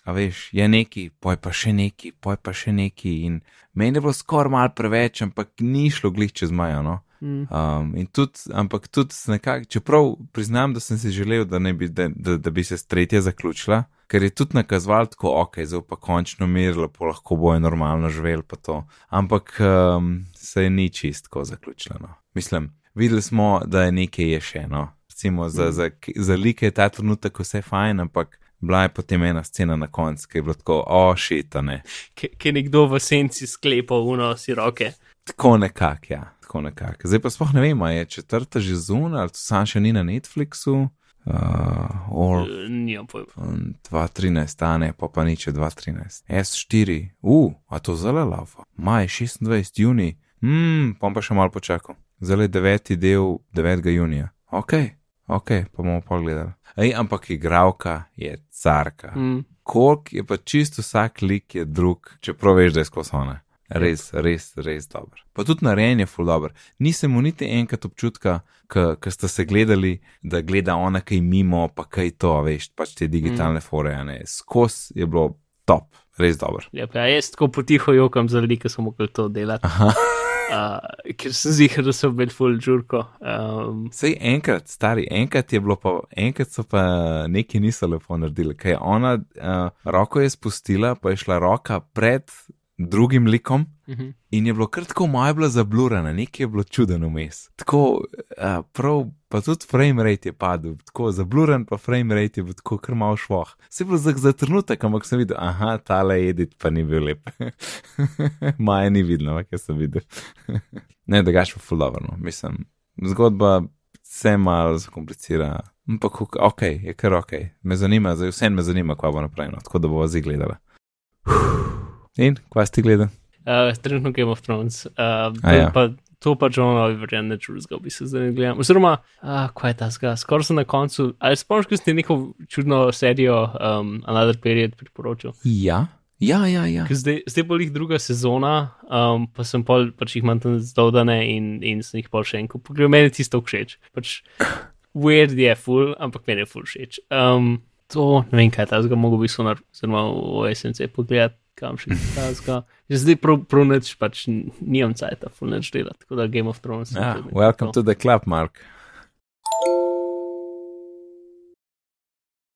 a veš, je neki, poj pa še neki, poj pa še neki. In meni je bilo skoraj mal preveč, ampak ni šlo glih čez majo. No? Mm. Um, in tudi, ampak tudi nekako, čeprav priznam, da sem si želel, da, bi, da, da, da bi se s tretje zaključila, ker je tudi nakazoval tako, ok, zdaj pa končno mir, lepo lahko bojo normalno živeli pa to. Ampak um, se je ni čistko zaključila. No. Mislim, videli smo, da je nekaj je še eno. Recimo za, za, za like je ta trenutek vse fajn, ampak bila je potem ena scena na koncu, ki je bilo tako, o, šitane. Ki je nekdo v senci sklepal uno si roke. Tako nekako, ja, tako nekako. Zdaj pa sploh ne vem, a je četrta že zunaj, ali sam še ni na Netflixu. Uh, or Nimam pojma. um, 2.13, a ne, pa pa nič je 2.13. S4, uh, a to zelo lava. Maj 26. juni, hmm, pa bom pa še malo počakal. Zdaj je deveti del 9. junija. Ok, ok, pa bomo pa gledali. Ej, ampak igralka je carka. Mm. Kork je pa čisto vsak lik je drug, čeprav veš, da je skozi one. Res, res, res dober. Pa tudi narejen je full dobro. Nisem mu niti enkrat občutka, ko ste se gledali, da gleda ona kaj mimo, pa kaj to, veš, pač te digitalne mm. fore. a ne. Skozi je bilo top, res dober. Lep, ja, jaz tako potiho jokam za ljudi, ki so mogli to delati. Aha. Uh, ker sem zihar, da so bili full žurko. Um, Sej enkrat, stari, enkrat je bilo pa, enkrat so pa neki niso lepo naredili, kaj je ona uh, roko je spustila, pa je šla roka pred drugim likom uh -huh. in je bilo kar tako moja bila zablurana, nekaj je bilo čuden vmes. Tako, uh, prav, pa tudi frame rate je padel, tako zabluran, pa frame rate je bil tako kar malo švoh. Se je bilo za, za trenutek, ampak sem videl, aha, tale edit pa ni bil lep. Maja ni vidno, kaj sem videl. ne, da gaš pa fulloverno, mislim. Zgodba se malo zakomplicira, ampak ok, je kar ok. Me zanima, zdaj vse me zanima, kva bo naprej, no, tako da bo zdaj gledala. In, kva si ti gledal? uh, trenutno Game of Thrones. Uh, A ja. pa, to pa John Oliver, ja, neč drugega bi se zdaj gledal. Oziroma, uh, kaj je ta zga, skoraj sem na koncu. Ali spomniš, ko si neko čudno serijo um, Another Period priporočil? Ja, ja, ja. ja. Ker Zdaj, zdaj bo jih druga sezona, um, pa sem pol, pač jih imam tam zdodane in, in sem jih pol še enkrat pogledal. Meni je tisto všeč. Pač weird je full, ampak meni je full všeč. Um, to ne vem, kaj ta zga, mogo bi sonar, oziroma v SNC pogledati, kam še ta zga. Zdaj prav, prav neč, pač nimam cajta, full neč delati, tako da Game of Thrones. ja welcome to the club, Mark.